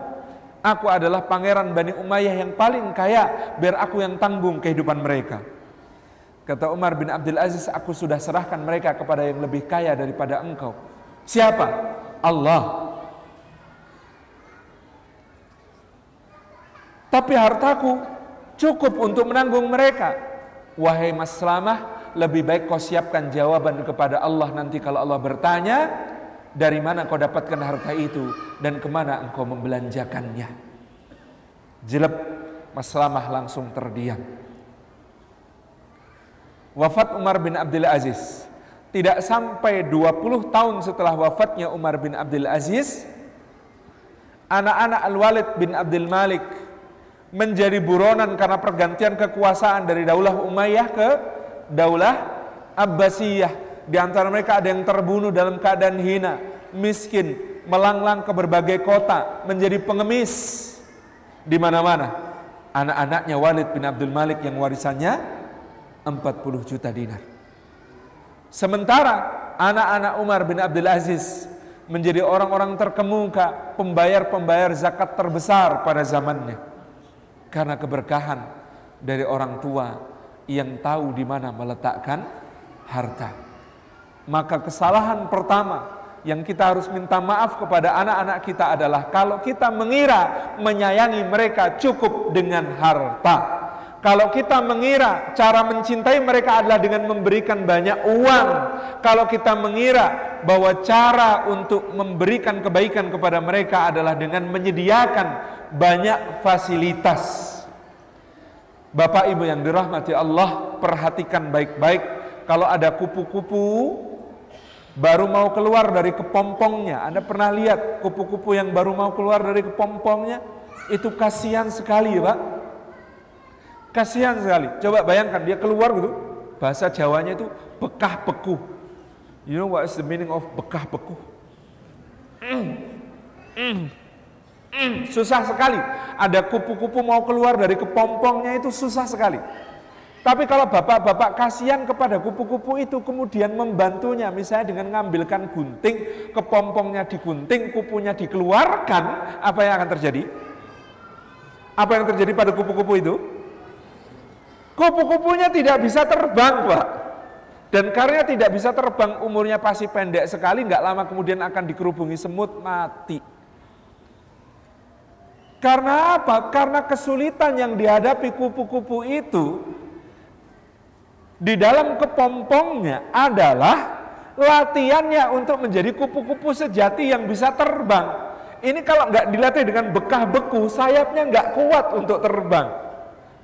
A: Aku adalah pangeran Bani Umayyah yang paling kaya, biar aku yang tanggung kehidupan mereka. Kata Umar bin Abdul Aziz, aku sudah serahkan mereka kepada yang lebih kaya daripada engkau. Siapa? Allah. Tapi hartaku cukup untuk menanggung mereka. Wahai Mas Selamat, lebih baik kau siapkan jawaban kepada Allah nanti kalau Allah bertanya, dari mana kau dapatkan harta itu dan ke mana engkau membelanjakannya. Jelek Mas Selamat langsung terdiam. Wafat Umar bin Abdul Aziz. Tidak sampai 20 tahun setelah wafatnya Umar bin Abdul Aziz, anak-anak Al-Walid bin Abdul Malik menjadi buronan karena pergantian kekuasaan dari Daulah Umayyah ke Daulah Abbasiyah. Di antara mereka ada yang terbunuh dalam keadaan hina, miskin, melanglang ke berbagai kota, menjadi pengemis di mana-mana. Anak-anaknya Walid bin Abdul Malik yang warisannya 40 juta dinar. Sementara anak-anak Umar bin Abdul Aziz menjadi orang-orang terkemuka, pembayar-pembayar zakat terbesar pada zamannya. Karena keberkahan dari orang tua yang tahu di mana meletakkan harta. Maka kesalahan pertama yang kita harus minta maaf kepada anak-anak kita adalah kalau kita mengira menyayangi mereka cukup dengan harta. Kalau kita mengira cara mencintai mereka adalah dengan memberikan banyak uang, kalau kita mengira bahwa cara untuk memberikan kebaikan kepada mereka adalah dengan menyediakan banyak fasilitas. Bapak Ibu yang dirahmati Allah, perhatikan baik-baik kalau ada kupu-kupu baru mau keluar dari kepompongnya. Anda pernah lihat kupu-kupu yang baru mau keluar dari kepompongnya? Itu kasihan sekali, Pak Kasihan sekali. Coba bayangkan dia keluar gitu, bahasa Jawanya itu bekah beku. You know what is the meaning of bekah beku? Mm, mm, mm, susah sekali. Ada kupu-kupu mau keluar dari kepompongnya itu susah sekali. Tapi kalau bapak-bapak kasihan kepada kupu-kupu itu kemudian membantunya misalnya dengan mengambilkan gunting, kepompongnya digunting, kupunya dikeluarkan, apa yang akan terjadi? Apa yang terjadi pada kupu-kupu itu? Kupu-kupunya tidak bisa terbang, Pak. Dan karena tidak bisa terbang, umurnya pasti pendek sekali, nggak lama kemudian akan dikerubungi semut, mati. Karena apa? Karena kesulitan yang dihadapi kupu-kupu itu di dalam kepompongnya adalah latihannya untuk menjadi kupu-kupu sejati yang bisa terbang. Ini kalau nggak dilatih dengan bekah beku, sayapnya nggak kuat untuk terbang.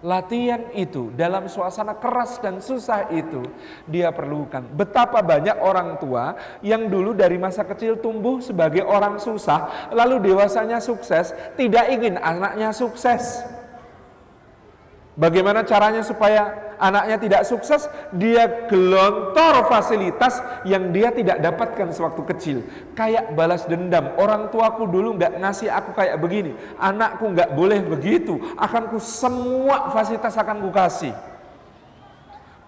A: Latihan itu dalam suasana keras dan susah itu dia perlukan. Betapa banyak orang tua yang dulu dari masa kecil tumbuh sebagai orang susah, lalu dewasanya sukses, tidak ingin anaknya sukses. Bagaimana caranya supaya anaknya tidak sukses? Dia gelontor fasilitas yang dia tidak dapatkan sewaktu kecil. Kayak balas dendam. Orang tuaku dulu nggak ngasih aku kayak begini. Anakku nggak boleh begitu. Akanku semua fasilitas akan ku kasih.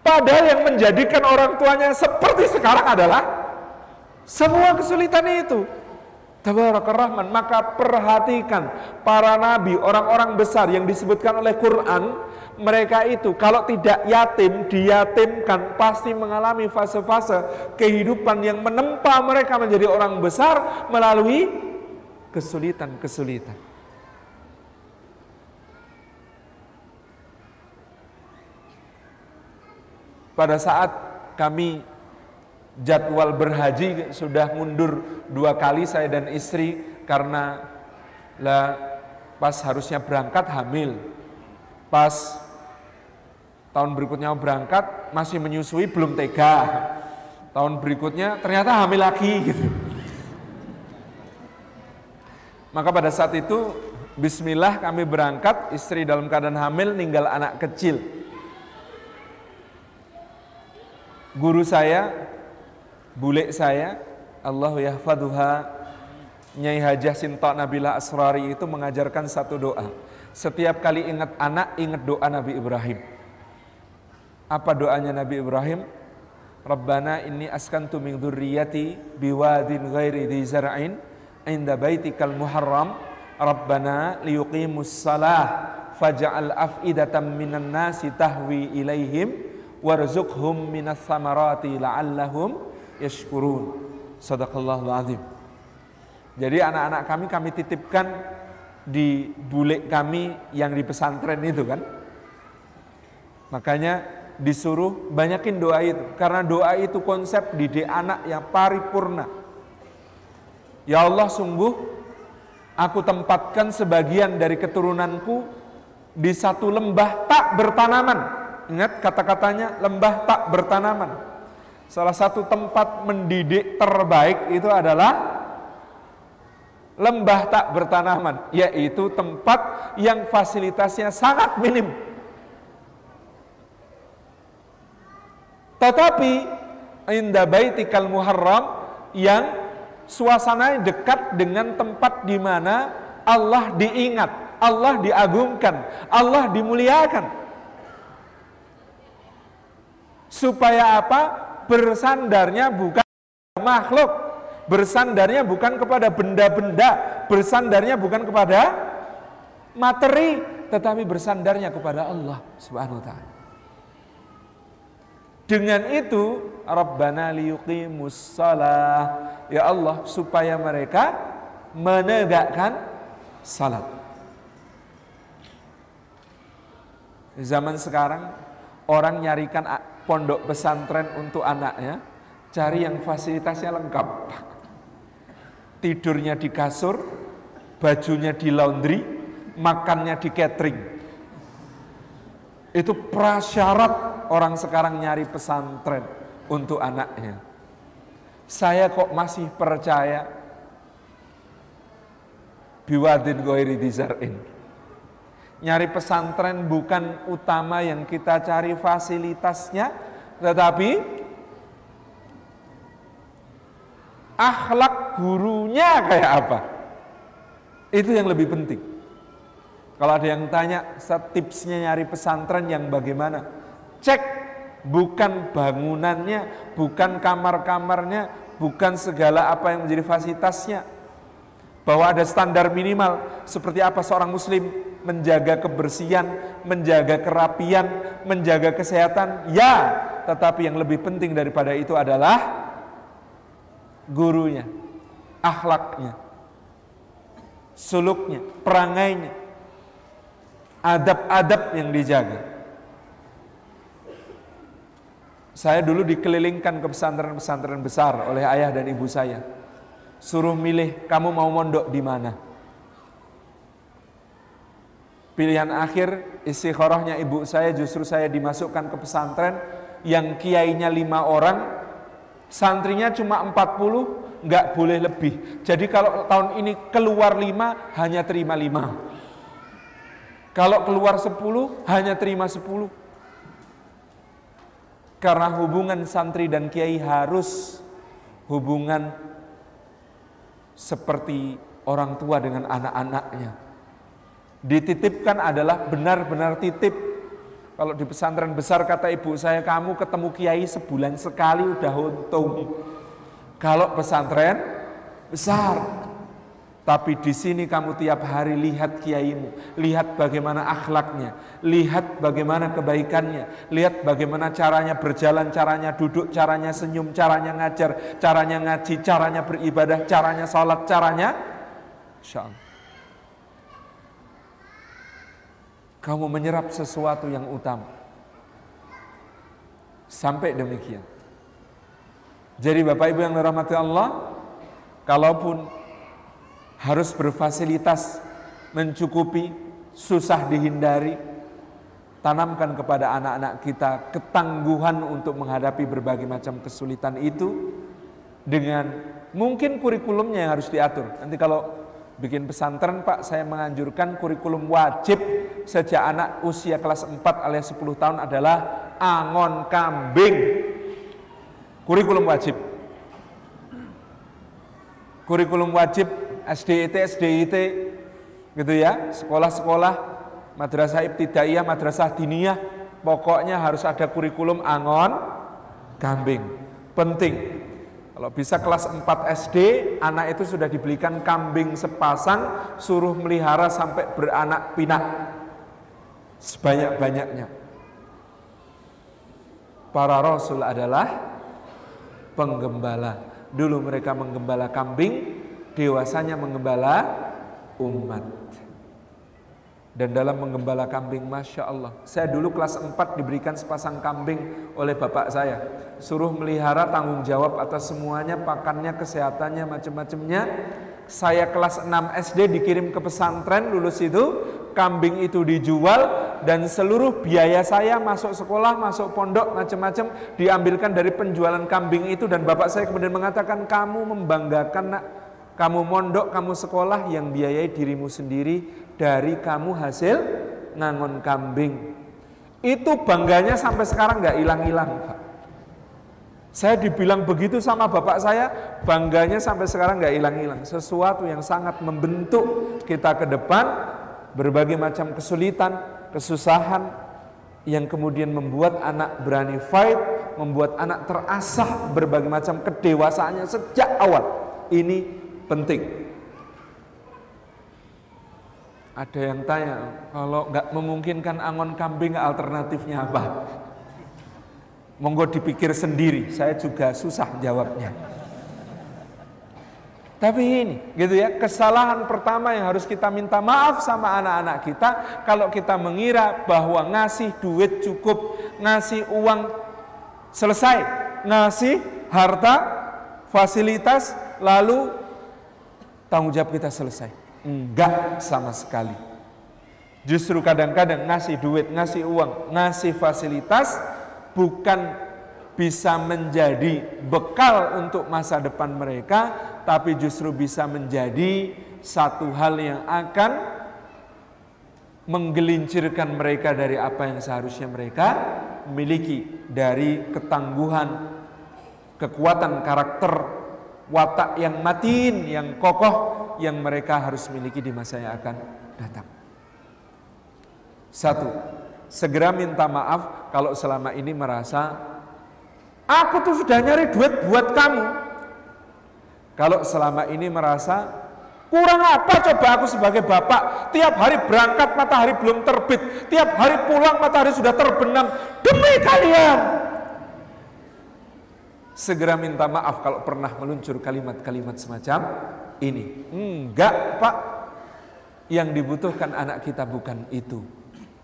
A: Padahal yang menjadikan orang tuanya seperti sekarang adalah semua kesulitan itu. Rahman, maka perhatikan para nabi, orang-orang besar yang disebutkan oleh Quran, mereka itu kalau tidak yatim, diyatimkan pasti mengalami fase-fase kehidupan yang menempa mereka menjadi orang besar melalui kesulitan-kesulitan. Pada saat kami jadwal berhaji sudah mundur dua kali saya dan istri karena lah pas harusnya berangkat hamil. Pas tahun berikutnya berangkat masih menyusui belum tega. Tahun berikutnya ternyata hamil lagi gitu. Maka pada saat itu Bismillah kami berangkat istri dalam keadaan hamil ninggal anak kecil. Guru saya bule saya Allah yahfaduha Nyai Hajah Sinta Nabila Asrari itu mengajarkan satu doa. Setiap kali ingat anak, ingat doa Nabi Ibrahim. Apa doanya Nabi Ibrahim? Rabbana inni askantu min dzurriyyati biwadin ghairi dhi zar'in inda baitikal muharram Rabbana liyuqimus salah faj'al af'idatan minan nasi tahwi ilaihim warzuqhum minas samarati la'allahum yashkurun. Sadaqallahul azim. Jadi anak-anak kami kami titipkan di bule kami yang di pesantren itu kan. Makanya disuruh banyakin doa itu karena doa itu konsep didik anak yang paripurna. Ya Allah sungguh aku tempatkan sebagian dari keturunanku di satu lembah tak bertanaman. Ingat kata-katanya lembah tak bertanaman. Salah satu tempat mendidik terbaik itu adalah lembah tak bertanaman, yaitu tempat yang fasilitasnya sangat minim. Tetapi indah baitikal muharram yang suasana dekat dengan tempat di mana Allah diingat, Allah diagungkan, Allah dimuliakan. Supaya apa? Bersandarnya bukan makhluk, bersandarnya bukan kepada benda-benda, bersandarnya bukan kepada materi, tetapi bersandarnya kepada Allah Subhanahu wa taala. Dengan itu, Rabbana liyuqimus salah. Ya Allah, supaya mereka menegakkan salat. Zaman sekarang orang nyarikan pondok pesantren untuk anaknya, cari yang fasilitasnya lengkap. Tidurnya di kasur, bajunya di laundry, makannya di catering. Itu prasyarat orang sekarang nyari pesantren untuk anaknya. Saya kok masih percaya biwadin goiri dizar'in Nyari pesantren bukan utama yang kita cari fasilitasnya, tetapi akhlak gurunya kayak apa? Itu yang lebih penting. Kalau ada yang tanya, tipsnya nyari pesantren yang bagaimana? Cek bukan bangunannya, bukan kamar-kamarnya, bukan segala apa yang menjadi fasilitasnya. Bahwa ada standar minimal seperti apa seorang muslim menjaga kebersihan, menjaga kerapian, menjaga kesehatan. Ya, tetapi yang lebih penting daripada itu adalah gurunya, akhlaknya, suluknya, perangainya, adab-adab yang dijaga. Saya dulu dikelilingkan ke pesantren-pesantren besar oleh ayah dan ibu saya. Suruh milih, kamu mau mondok di mana? Pilihan akhir istikharahnya ibu saya justru saya dimasukkan ke pesantren yang kiainya lima orang, santrinya cuma 40, nggak boleh lebih. Jadi kalau tahun ini keluar lima, hanya terima lima. Kalau keluar sepuluh, hanya terima sepuluh. Karena hubungan santri dan kiai harus hubungan seperti orang tua dengan anak-anaknya. Dititipkan adalah benar-benar titip kalau di pesantren besar kata ibu saya, kamu ketemu kiai sebulan sekali udah untung. Kalau pesantren besar, tapi di sini kamu tiap hari lihat kiaimu, lihat bagaimana akhlaknya, lihat bagaimana kebaikannya, lihat bagaimana caranya berjalan, caranya duduk, caranya senyum, caranya ngajar, caranya ngaji, caranya beribadah, caranya sholat, caranya Insya kamu menyerap sesuatu yang utama. Sampai demikian. Jadi Bapak Ibu yang dirahmati Allah, kalaupun harus berfasilitas mencukupi, susah dihindari, tanamkan kepada anak-anak kita ketangguhan untuk menghadapi berbagai macam kesulitan itu dengan mungkin kurikulumnya yang harus diatur. Nanti kalau bikin pesantren Pak, saya menganjurkan kurikulum wajib sejak anak usia kelas 4 alias 10 tahun adalah angon kambing. Kurikulum wajib. Kurikulum wajib SDIT, SDIT gitu ya, sekolah-sekolah madrasah ibtidaiyah, madrasah diniyah, pokoknya harus ada kurikulum angon kambing. Penting. Kalau bisa kelas 4 SD, anak itu sudah dibelikan kambing sepasang, suruh melihara sampai beranak pinak. Sebanyak-banyaknya. Para rasul adalah penggembala. Dulu mereka menggembala kambing, dewasanya menggembala umat. Dan dalam menggembala kambing, Masya Allah. Saya dulu kelas 4 diberikan sepasang kambing oleh bapak saya. Suruh melihara tanggung jawab atas semuanya, pakannya, kesehatannya, macam-macamnya. Saya kelas 6 SD dikirim ke pesantren, lulus itu, kambing itu dijual, dan seluruh biaya saya masuk sekolah, masuk pondok, macam-macam, diambilkan dari penjualan kambing itu. Dan bapak saya kemudian mengatakan, kamu membanggakan nak, kamu mondok, kamu sekolah yang biayai dirimu sendiri, dari kamu hasil ngangon kambing. Itu bangganya sampai sekarang nggak hilang-hilang, Pak. Saya dibilang begitu sama bapak saya, bangganya sampai sekarang nggak hilang-hilang. Sesuatu yang sangat membentuk kita ke depan, berbagai macam kesulitan, kesusahan, yang kemudian membuat anak berani fight, membuat anak terasah berbagai macam kedewasaannya sejak awal. Ini penting. Ada yang tanya, kalau nggak memungkinkan angon kambing alternatifnya apa? Monggo dipikir sendiri, saya juga susah jawabnya. Tapi ini, gitu ya, kesalahan pertama yang harus kita minta maaf sama anak-anak kita, kalau kita mengira bahwa ngasih duit cukup, ngasih uang selesai, ngasih harta, fasilitas, lalu tanggung jawab kita selesai. Enggak sama sekali. Justru kadang-kadang ngasih duit, ngasih uang, ngasih fasilitas bukan bisa menjadi bekal untuk masa depan mereka, tapi justru bisa menjadi satu hal yang akan menggelincirkan mereka dari apa yang seharusnya mereka miliki dari ketangguhan, kekuatan karakter, watak yang matin, yang kokoh yang mereka harus miliki di masa yang akan datang. Satu, segera minta maaf kalau selama ini merasa aku tuh sudah nyari duit buat kamu. Kalau selama ini merasa Kurang apa coba aku sebagai bapak? Tiap hari berangkat matahari belum terbit, tiap hari pulang matahari sudah terbenam demi kalian. Segera minta maaf kalau pernah meluncur kalimat-kalimat semacam ini. Enggak, Pak. Yang dibutuhkan anak kita bukan itu.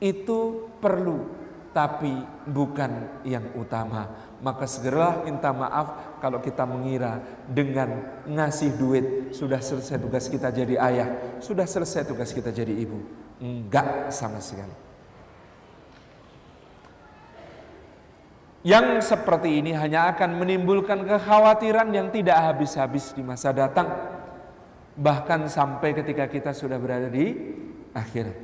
A: Itu perlu, tapi bukan yang utama maka segeralah minta maaf kalau kita mengira dengan ngasih duit sudah selesai tugas kita jadi ayah, sudah selesai tugas kita jadi ibu. Enggak sama sekali. Yang seperti ini hanya akan menimbulkan kekhawatiran yang tidak habis-habis di masa datang. Bahkan sampai ketika kita sudah berada di akhir.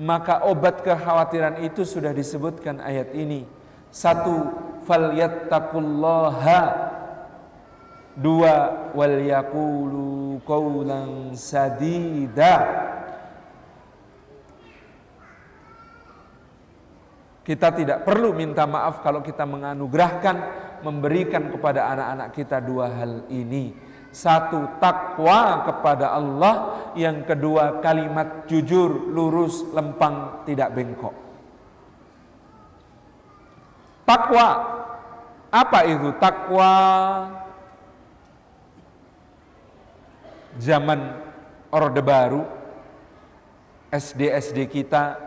A: Maka obat kekhawatiran itu sudah disebutkan ayat ini. Satu, falyattaqullaha dua wal yaqulu qawlan sadida kita tidak perlu minta maaf kalau kita menganugerahkan memberikan kepada anak-anak kita dua hal ini satu takwa kepada Allah yang kedua kalimat jujur lurus lempang tidak bengkok Takwa. Apa itu takwa? Zaman Orde Baru, SD-SD kita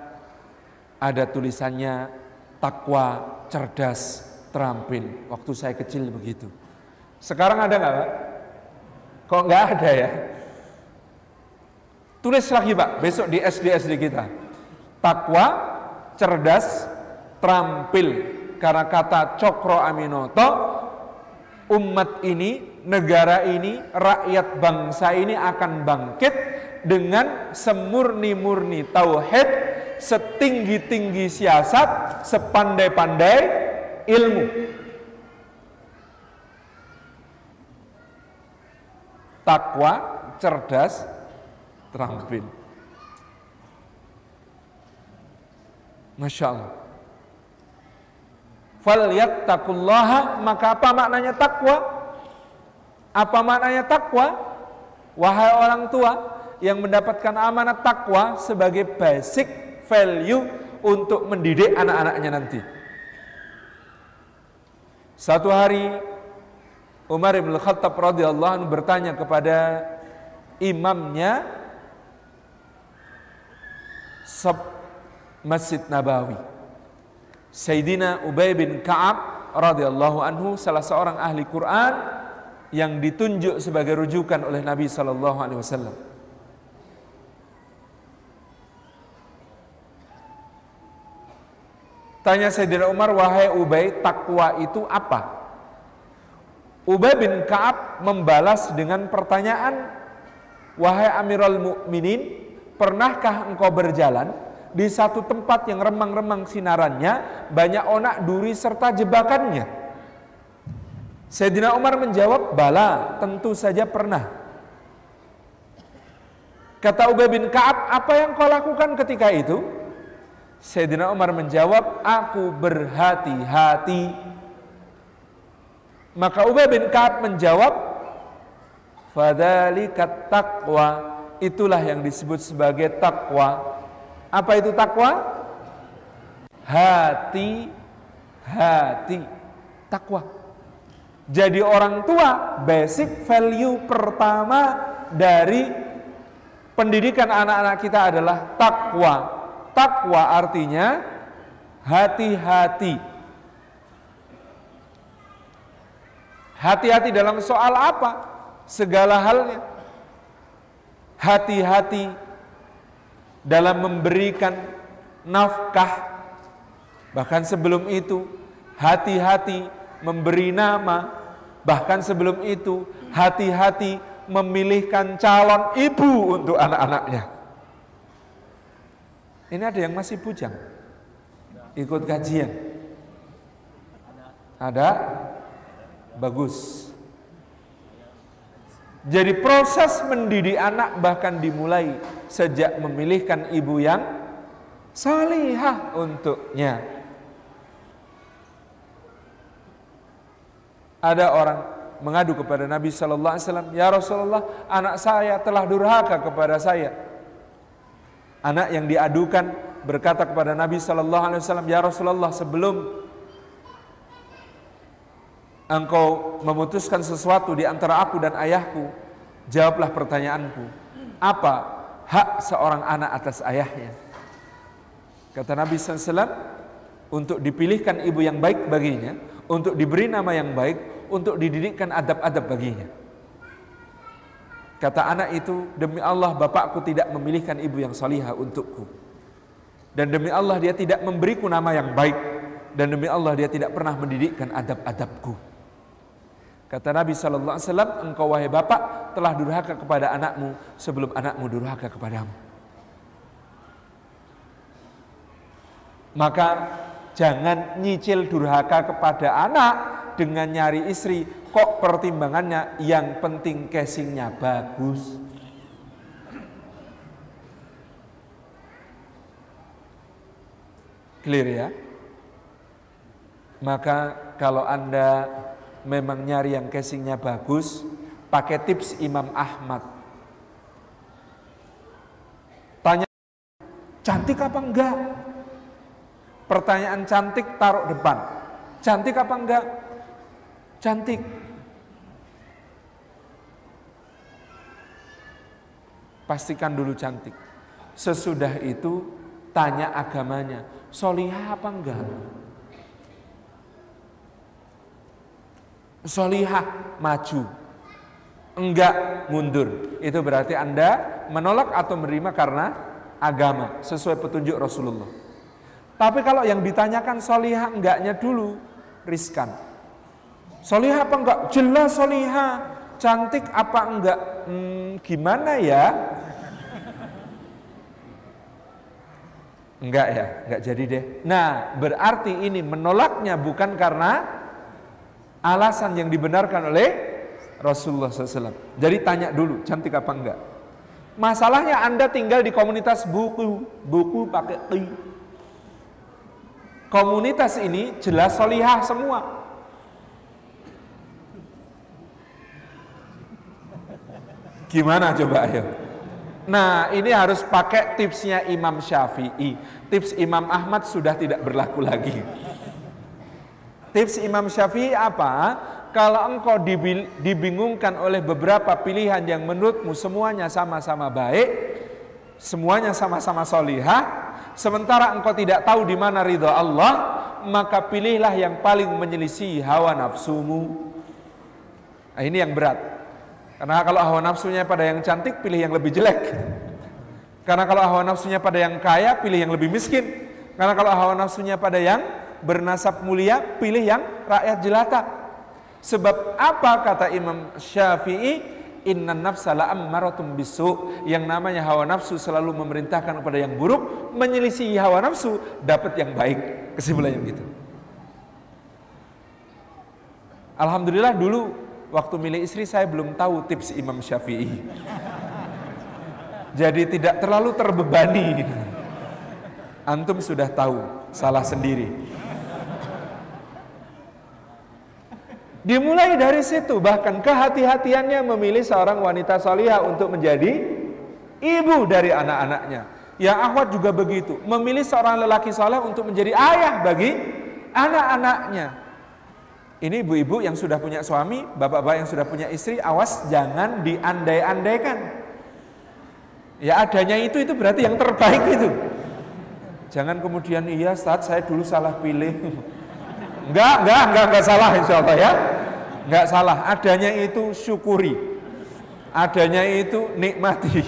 A: ada tulisannya takwa, cerdas, terampil. Waktu saya kecil begitu. Sekarang ada nggak Pak? Kok nggak ada ya? Tulis lagi Pak, besok di SD-SD kita. Takwa, cerdas, terampil karena kata Cokro Aminoto umat ini, negara ini, rakyat bangsa ini akan bangkit dengan semurni-murni tauhid, setinggi-tinggi siasat, sepandai-pandai ilmu. Takwa, cerdas, terampil. Masya Allah falyattaqullaha maka apa maknanya takwa? Apa maknanya takwa? Wahai orang tua yang mendapatkan amanat takwa sebagai basic value untuk mendidik anak-anaknya nanti. Satu hari Umar bin Khattab radhiyallahu anhu bertanya kepada imamnya Masjid Nabawi. Sayyidina Ubay bin Ka'ab radhiyallahu anhu salah seorang ahli Quran yang ditunjuk sebagai rujukan oleh Nabi sallallahu alaihi wasallam. Tanya Sayyidina Umar, wahai Ubay, takwa itu apa? Ubay bin Ka'ab membalas dengan pertanyaan, wahai Amirul Mukminin, pernahkah engkau berjalan di satu tempat yang remang-remang sinarannya, banyak onak duri serta jebakannya. Sayyidina Umar menjawab, bala, tentu saja pernah. Kata Ubay bin Ka'ab, apa yang kau lakukan ketika itu? Sayyidina Umar menjawab, aku berhati-hati. Maka Ubay bin Ka'ab menjawab, fadalikat taqwa, itulah yang disebut sebagai takwa. Apa itu takwa? Hati, hati, takwa. Jadi orang tua, basic value pertama dari pendidikan anak-anak kita adalah takwa. Takwa artinya hati-hati. Hati-hati dalam soal apa? Segala halnya. Hati-hati dalam memberikan nafkah. Bahkan sebelum itu, hati-hati memberi nama. Bahkan sebelum itu, hati-hati memilihkan calon ibu untuk anak-anaknya. Ini ada yang masih bujang. Ikut kajian. Ada? Bagus. Jadi proses mendidik anak bahkan dimulai sejak memilihkan ibu yang salihah untuknya. Ada orang mengadu kepada Nabi Shallallahu Alaihi Wasallam, ya Rasulullah, anak saya telah durhaka kepada saya. Anak yang diadukan berkata kepada Nabi Shallallahu Alaihi Wasallam, ya Rasulullah, sebelum engkau memutuskan sesuatu di antara aku dan ayahku, jawablah pertanyaanku. Apa hak seorang anak atas ayahnya? Kata Nabi SAW, untuk dipilihkan ibu yang baik baginya, untuk diberi nama yang baik, untuk dididikkan adab-adab baginya. Kata anak itu, demi Allah bapakku tidak memilihkan ibu yang salihah untukku. Dan demi Allah dia tidak memberiku nama yang baik. Dan demi Allah dia tidak pernah mendidikkan adab-adabku. Kata Nabi Sallallahu Alaihi engkau wahai bapak telah durhaka kepada anakmu sebelum anakmu durhaka kepadamu. Maka jangan nyicil durhaka kepada anak dengan nyari istri. Kok pertimbangannya yang penting casingnya bagus. Clear ya? Maka kalau Anda memang nyari yang casingnya bagus, pakai tips Imam Ahmad. Tanya, cantik apa enggak? Pertanyaan cantik taruh depan. Cantik apa enggak? Cantik. Pastikan dulu cantik. Sesudah itu tanya agamanya. Solihah apa enggak? solihah maju enggak mundur itu berarti anda menolak atau menerima karena agama sesuai petunjuk Rasulullah tapi kalau yang ditanyakan solihah enggaknya dulu riskan solihah apa enggak jelas solihah cantik apa enggak hmm, gimana ya enggak ya enggak jadi deh nah berarti ini menolaknya bukan karena alasan yang dibenarkan oleh Rasulullah SAW. Jadi tanya dulu, cantik apa enggak? Masalahnya Anda tinggal di komunitas buku, buku pakai ti. Komunitas ini jelas solihah semua. Gimana coba ayo? Nah ini harus pakai tipsnya Imam Syafi'i. Tips Imam Ahmad sudah tidak berlaku lagi. Tips Imam Syafi'i apa? Kalau engkau dibingungkan oleh beberapa pilihan yang menurutmu semuanya sama-sama baik, semuanya sama-sama solihah, sementara engkau tidak tahu di mana ridho Allah, maka pilihlah yang paling menyelisih hawa nafsumu. Nah, ini yang berat. Karena kalau hawa nafsunya pada yang cantik, pilih yang lebih jelek. Karena kalau hawa nafsunya pada yang kaya, pilih yang lebih miskin. Karena kalau hawa nafsunya pada yang bernasab mulia, pilih yang rakyat jelata. Sebab apa kata Imam Syafi'i? Inna nafsa la'ammaratum bisu Yang namanya hawa nafsu selalu memerintahkan kepada yang buruk Menyelisihi hawa nafsu Dapat yang baik Kesimpulannya begitu Alhamdulillah dulu Waktu milih istri saya belum tahu tips Imam Syafi'i Jadi tidak terlalu terbebani Antum sudah tahu Salah sendiri Dimulai dari situ, bahkan kehati-hatiannya memilih seorang wanita salihah untuk menjadi ibu dari anak-anaknya. Yang akhwat juga begitu, memilih seorang lelaki saleh untuk menjadi ayah bagi anak-anaknya. Ini ibu-ibu yang sudah punya suami, bapak-bapak yang sudah punya istri, awas jangan diandai-andaikan. Ya adanya itu itu berarti yang terbaik itu. Jangan kemudian iya saat saya dulu salah pilih. Enggak, enggak, enggak, enggak salah insya Allah ya. Enggak salah, adanya itu syukuri. Adanya itu nikmati.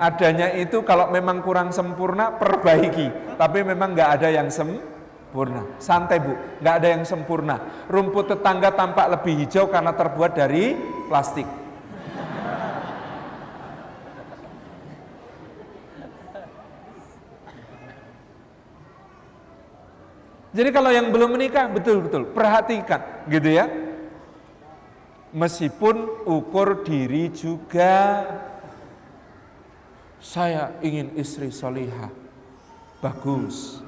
A: Adanya itu kalau memang kurang sempurna, perbaiki. Tapi memang enggak ada yang sempurna. Santai bu, enggak ada yang sempurna. Rumput tetangga tampak lebih hijau karena terbuat dari plastik. Jadi kalau yang belum menikah betul-betul perhatikan gitu ya. Meskipun ukur diri juga saya ingin istri solihah bagus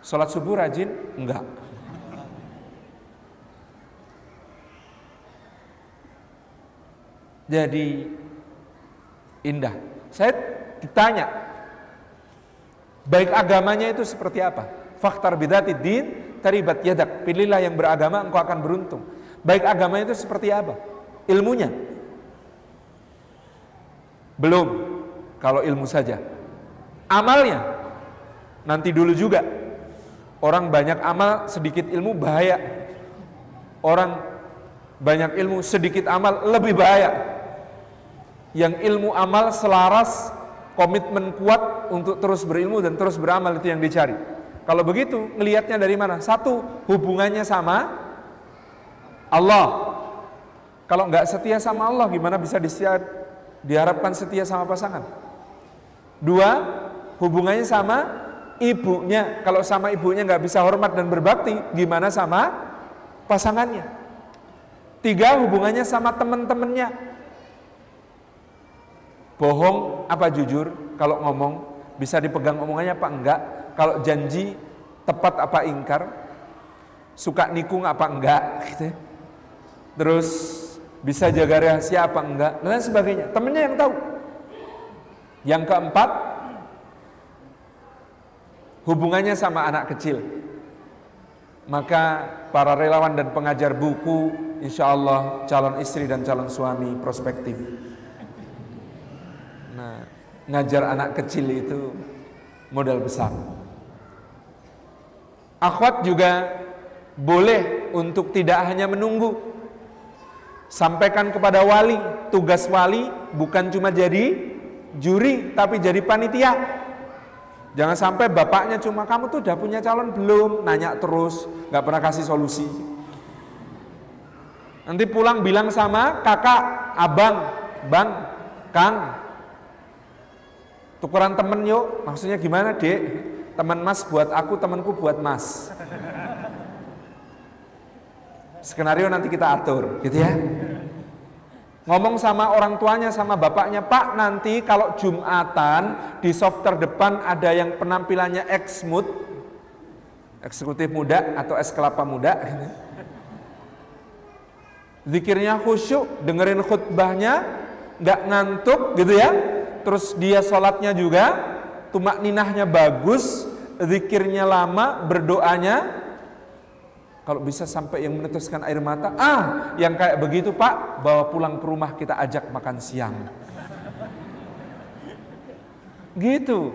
A: Sholat subuh rajin? Enggak Jadi indah Saya ditanya Baik agamanya itu seperti apa? Faktar bidati din taribat yadak Pilihlah yang beragama engkau akan beruntung Baik agamanya itu seperti apa? Ilmunya Belum kalau ilmu saja. Amalnya nanti dulu juga. Orang banyak amal, sedikit ilmu bahaya. Orang banyak ilmu, sedikit amal lebih bahaya. Yang ilmu amal selaras, komitmen kuat untuk terus berilmu dan terus beramal itu yang dicari. Kalau begitu, ngelihatnya dari mana? Satu, hubungannya sama Allah. Kalau nggak setia sama Allah, gimana bisa diharapkan setia sama pasangan? Dua, hubungannya sama ibunya. Kalau sama ibunya nggak bisa hormat dan berbakti, gimana sama pasangannya? Tiga, hubungannya sama teman-temannya. Bohong apa jujur? Kalau ngomong bisa dipegang omongannya apa enggak? Kalau janji tepat apa ingkar? Suka nikung apa enggak? Gitu. Ya. Terus bisa jaga rahasia apa enggak? Dan sebagainya. Temennya yang tahu. Yang keempat, hubungannya sama anak kecil. Maka para relawan dan pengajar buku, insya Allah calon istri dan calon suami prospektif. Nah, ngajar anak kecil itu modal besar. Akhwat juga boleh untuk tidak hanya menunggu. Sampaikan kepada wali, tugas wali bukan cuma jadi juri tapi jadi panitia. Jangan sampai bapaknya cuma kamu tuh udah punya calon belum, nanya terus, nggak pernah kasih solusi. Nanti pulang bilang sama kakak, abang, bang, kang, tukeran temen yuk. Maksudnya gimana dek? Teman mas buat aku, temanku buat mas. Skenario nanti kita atur, gitu ya. Ngomong sama orang tuanya, sama bapaknya, Pak nanti kalau Jumatan di soft terdepan ada yang penampilannya ex-mood, eksekutif muda atau es kelapa muda. Zikirnya khusyuk, dengerin khutbahnya, nggak ngantuk gitu ya. Terus dia sholatnya juga, tumak ninahnya bagus, zikirnya lama, berdoanya kalau bisa sampai yang meneteskan air mata, ah yang kayak begitu pak, bawa pulang ke rumah kita ajak makan siang. Gitu.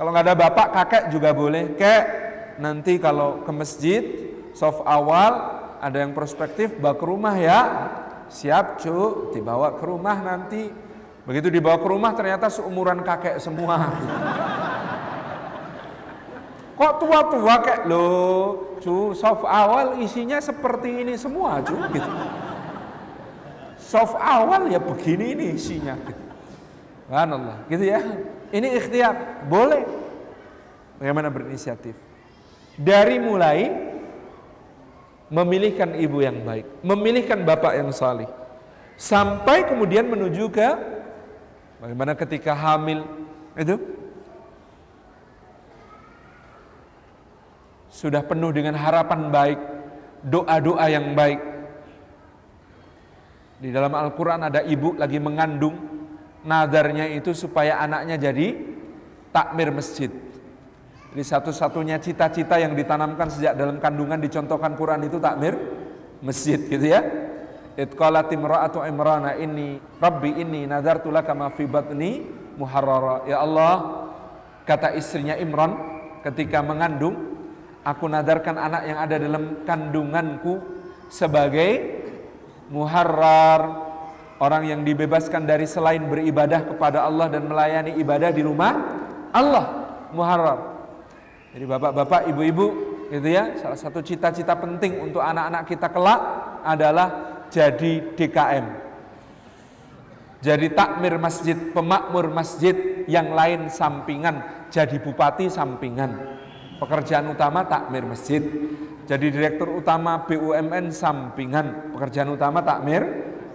A: Kalau nggak ada bapak, kakek juga boleh. Kek, nanti kalau ke masjid, soft awal, ada yang prospektif, bawa ke rumah ya. Siap cu, dibawa ke rumah nanti. Begitu dibawa ke rumah ternyata seumuran kakek semua. Kok tua-tua kayak lo, cu, soft awal isinya seperti ini semua, cu, gitu. Soft awal ya begini ini isinya. Allah, gitu ya. Ini ikhtiar, boleh. Bagaimana berinisiatif? Dari mulai memilihkan ibu yang baik, memilihkan bapak yang salih, sampai kemudian menuju ke bagaimana ketika hamil itu sudah penuh dengan harapan baik, doa-doa yang baik. Di dalam Al-Quran ada ibu lagi mengandung, nadarnya itu supaya anaknya jadi takmir masjid. Jadi satu-satunya cita-cita yang ditanamkan sejak dalam kandungan dicontohkan Quran itu takmir masjid gitu ya. Itqalat imra'atu imrana ini Rabbi ini nadartu laka ma fi batni muharrara. Ya Allah, kata istrinya Imran ketika mengandung, Aku nadarkan anak yang ada dalam kandunganku sebagai muharrar orang yang dibebaskan dari selain beribadah kepada Allah dan melayani ibadah di rumah Allah muharrar. Jadi bapak-bapak, ibu-ibu, gitu ya. Salah satu cita-cita penting untuk anak-anak kita kelak adalah jadi DKM. Jadi takmir masjid, pemakmur masjid yang lain sampingan, jadi bupati sampingan pekerjaan utama takmir masjid. Jadi direktur utama BUMN sampingan, pekerjaan utama takmir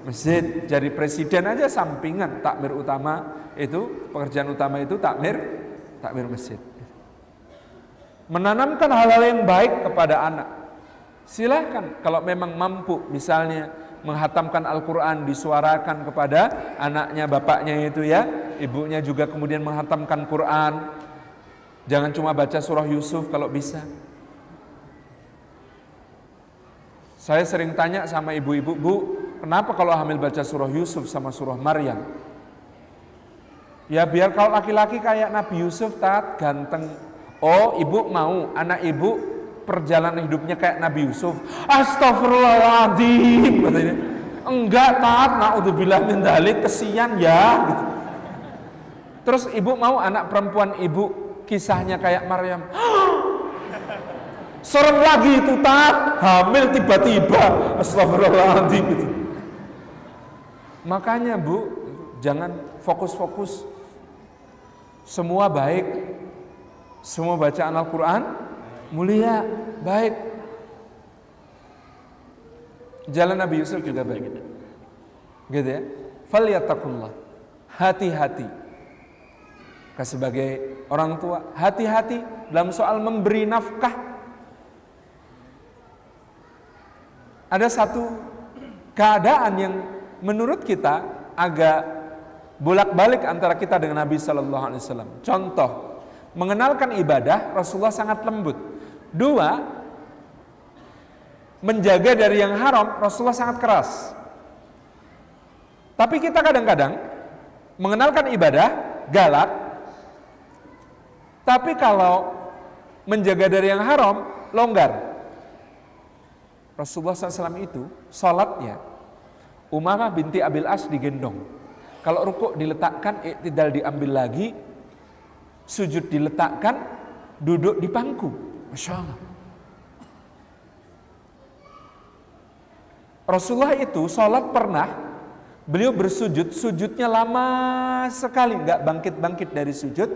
A: masjid. Jadi presiden aja sampingan, takmir utama itu pekerjaan utama itu takmir takmir masjid. Menanamkan hal-hal yang baik kepada anak. Silahkan kalau memang mampu misalnya menghatamkan Al-Quran disuarakan kepada anaknya, bapaknya itu ya, ibunya juga kemudian menghatamkan Quran. Jangan cuma baca surah Yusuf kalau bisa. Saya sering tanya sama ibu-ibu, Bu, kenapa kalau hamil baca surah Yusuf sama surah Maryam? Ya biar kalau laki-laki kayak Nabi Yusuf tat ganteng. Oh, ibu mau anak ibu perjalanan hidupnya kayak Nabi Yusuf. Astagfirullahaladzim. Katanya. Enggak taat, naudzubillah min dalik, kesian ya. Gitu. Terus ibu mau anak perempuan ibu kisahnya kayak Maryam. Serem lagi itu taat, hamil tiba-tiba. Astagfirullahaladzim gitu. Makanya bu, jangan fokus-fokus. Semua baik, semua bacaan Al-Quran mulia, baik. Jalan Nabi Yusuf juga baik. Gitu ya. Falyattaqullah. Hati-hati. Sebagai orang tua, hati-hati dalam soal memberi nafkah. Ada satu keadaan yang menurut kita agak bolak-balik antara kita dengan Nabi Shallallahu Alaihi Wasallam. Contoh, mengenalkan ibadah Rasulullah sangat lembut. Dua, menjaga dari yang haram Rasulullah sangat keras. Tapi kita kadang-kadang mengenalkan ibadah galak. Tapi kalau menjaga dari yang haram longgar. Rasulullah SAW itu sholatnya Umamah binti Abil As digendong. Kalau rukuk diletakkan, tidak diambil lagi, sujud diletakkan, duduk di pangku. Masya Allah. Rasulullah itu sholat pernah beliau bersujud, sujudnya lama sekali, nggak bangkit-bangkit dari sujud.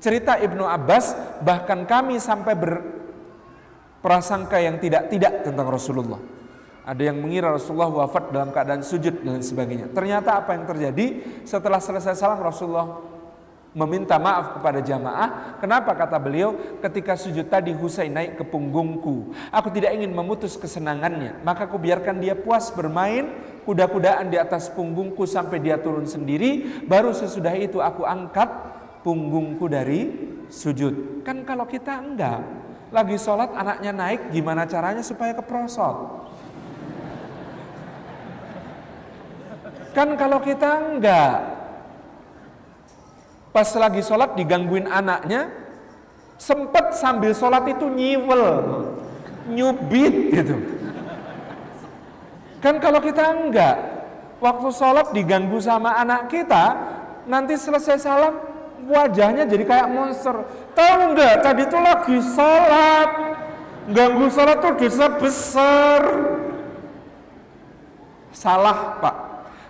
A: Cerita Ibnu Abbas, bahkan kami sampai berprasangka yang tidak-tidak tentang Rasulullah. Ada yang mengira Rasulullah wafat dalam keadaan sujud dan sebagainya. Ternyata apa yang terjadi setelah selesai salam Rasulullah meminta maaf kepada jamaah. Kenapa kata beliau? Ketika sujud tadi Husain naik ke punggungku. Aku tidak ingin memutus kesenangannya. Maka aku biarkan dia puas bermain kuda-kudaan di atas punggungku sampai dia turun sendiri. Baru sesudah itu aku angkat punggungku dari sujud. Kan kalau kita enggak. Lagi sholat anaknya naik gimana caranya supaya keprosot. Kan kalau kita enggak Pas lagi sholat digangguin anaknya, sempat sambil sholat itu nyiwel, nyubit gitu. Kan kalau kita enggak, waktu sholat diganggu sama anak kita, nanti selesai salam, wajahnya jadi kayak monster. Tahu enggak, tadi itu lagi sholat, ganggu sholat tuh dosa besar. Salah pak,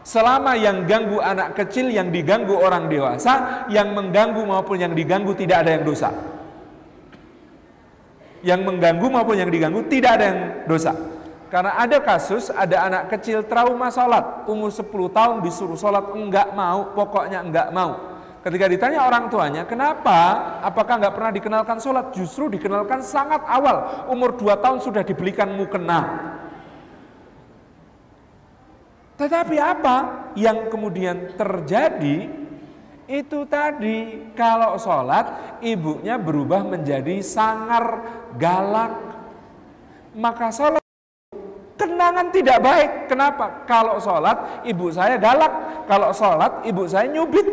A: Selama yang ganggu anak kecil, yang diganggu orang dewasa, yang mengganggu maupun yang diganggu tidak ada yang dosa. Yang mengganggu maupun yang diganggu tidak ada yang dosa. Karena ada kasus, ada anak kecil trauma sholat, umur 10 tahun disuruh sholat, enggak mau, pokoknya enggak mau. Ketika ditanya orang tuanya, kenapa? Apakah enggak pernah dikenalkan sholat? Justru dikenalkan sangat awal, umur 2 tahun sudah dibelikan mukena. Tetapi apa yang kemudian terjadi? Itu tadi kalau sholat ibunya berubah menjadi sangar galak. Maka sholat kenangan tidak baik. Kenapa? Kalau sholat ibu saya galak. Kalau sholat ibu saya nyubit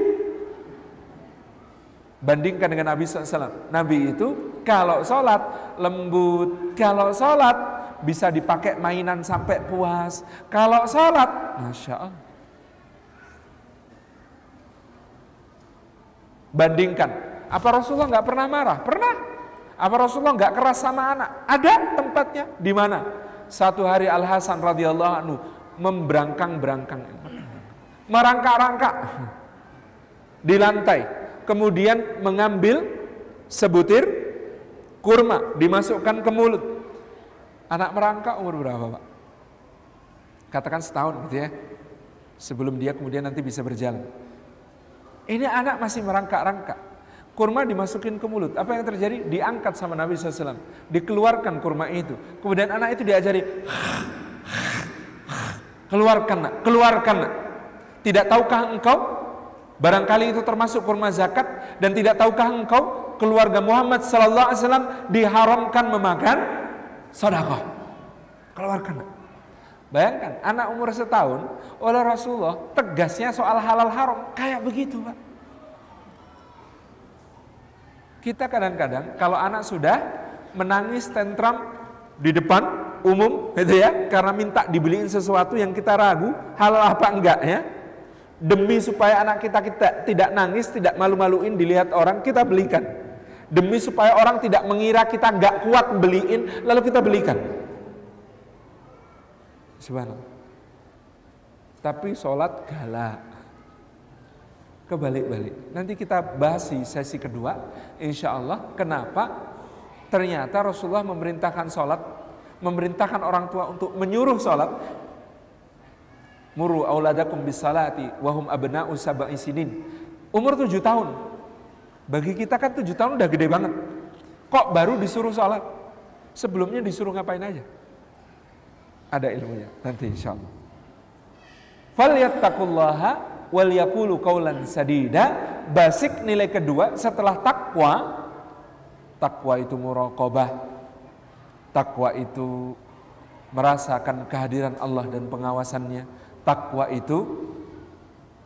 A: bandingkan dengan Nabi SAW Nabi itu kalau sholat lembut kalau sholat bisa dipakai mainan sampai puas. Kalau sholat, masya Allah. Bandingkan, apa Rasulullah nggak pernah marah? Pernah. Apa Rasulullah nggak keras sama anak? Ada tempatnya. Di mana? Satu hari Al Hasan radhiyallahu anhu memberangkang-berangkang, merangkak-rangkak di lantai, kemudian mengambil sebutir kurma dimasukkan ke mulut. Anak merangkak umur berapa Pak? Katakan setahun gitu ya. Sebelum dia kemudian nanti bisa berjalan. Ini anak masih merangkak-rangkak. Kurma dimasukin ke mulut. Apa yang terjadi? Diangkat sama Nabi SAW. Dikeluarkan kurma itu. Kemudian anak itu diajari. Keluarkan nak, keluarkan. Tidak tahukah engkau? Barangkali itu termasuk kurma zakat. Dan tidak tahukah engkau? Keluarga Muhammad SAW diharamkan memakan sedekah. Keluarkan. Bayangkan anak umur setahun oleh Rasulullah tegasnya soal halal haram kayak begitu Pak. Kita kadang-kadang kalau anak sudah menangis tentram di depan umum gitu ya karena minta dibeliin sesuatu yang kita ragu halal apa enggak ya demi supaya anak kita kita tidak nangis tidak malu-maluin dilihat orang kita belikan demi supaya orang tidak mengira kita enggak kuat beliin lalu kita belikan Subhanallah. Tapi sholat galak. Kebalik-balik. Nanti kita bahas di sesi kedua. Insya Allah. Kenapa? Ternyata Rasulullah memerintahkan sholat. Memerintahkan orang tua untuk menyuruh sholat. Muru auladakum bisalati wahum abna'u sab'i sinin. Umur tujuh tahun. Bagi kita kan tujuh tahun udah gede banget. Kok baru disuruh sholat? Sebelumnya disuruh ngapain aja? ada ilmunya nanti insya Allah. Falyattaqullaha wal yaqulu qawlan sadida. Basic nilai kedua setelah takwa. Takwa itu muraqabah. Takwa itu merasakan kehadiran Allah dan pengawasannya. Takwa itu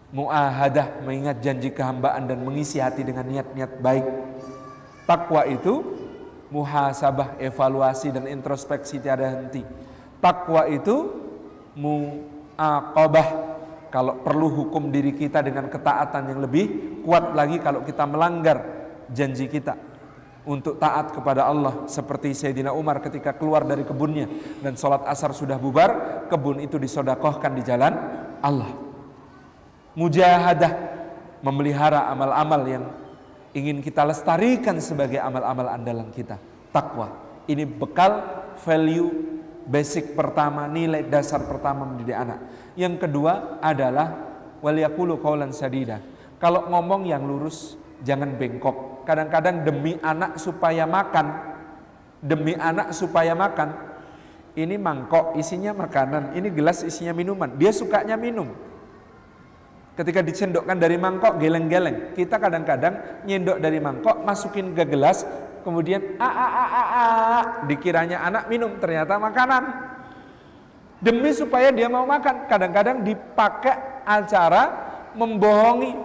A: muahadah mengingat janji kehambaan dan mengisi hati dengan niat-niat baik. Takwa itu muhasabah, evaluasi dan introspeksi tiada henti Takwa itu muaqabah kalau perlu hukum diri kita dengan ketaatan yang lebih kuat lagi kalau kita melanggar janji kita untuk taat kepada Allah seperti Sayyidina Umar ketika keluar dari kebunnya dan sholat asar sudah bubar kebun itu disodakohkan di jalan Allah mujahadah memelihara amal-amal yang ingin kita lestarikan sebagai amal-amal andalan kita takwa ini bekal value basic pertama, nilai dasar pertama mendidik anak. Yang kedua adalah waliyakulu kaulan sadida. Kalau ngomong yang lurus, jangan bengkok. Kadang-kadang demi anak supaya makan, demi anak supaya makan. Ini mangkok isinya makanan, ini gelas isinya minuman. Dia sukanya minum. Ketika dicendokkan dari mangkok geleng-geleng, kita kadang-kadang nyendok dari mangkok masukin ke gelas, kemudian a a a a a dikiranya anak minum ternyata makanan demi supaya dia mau makan kadang-kadang dipakai acara membohongi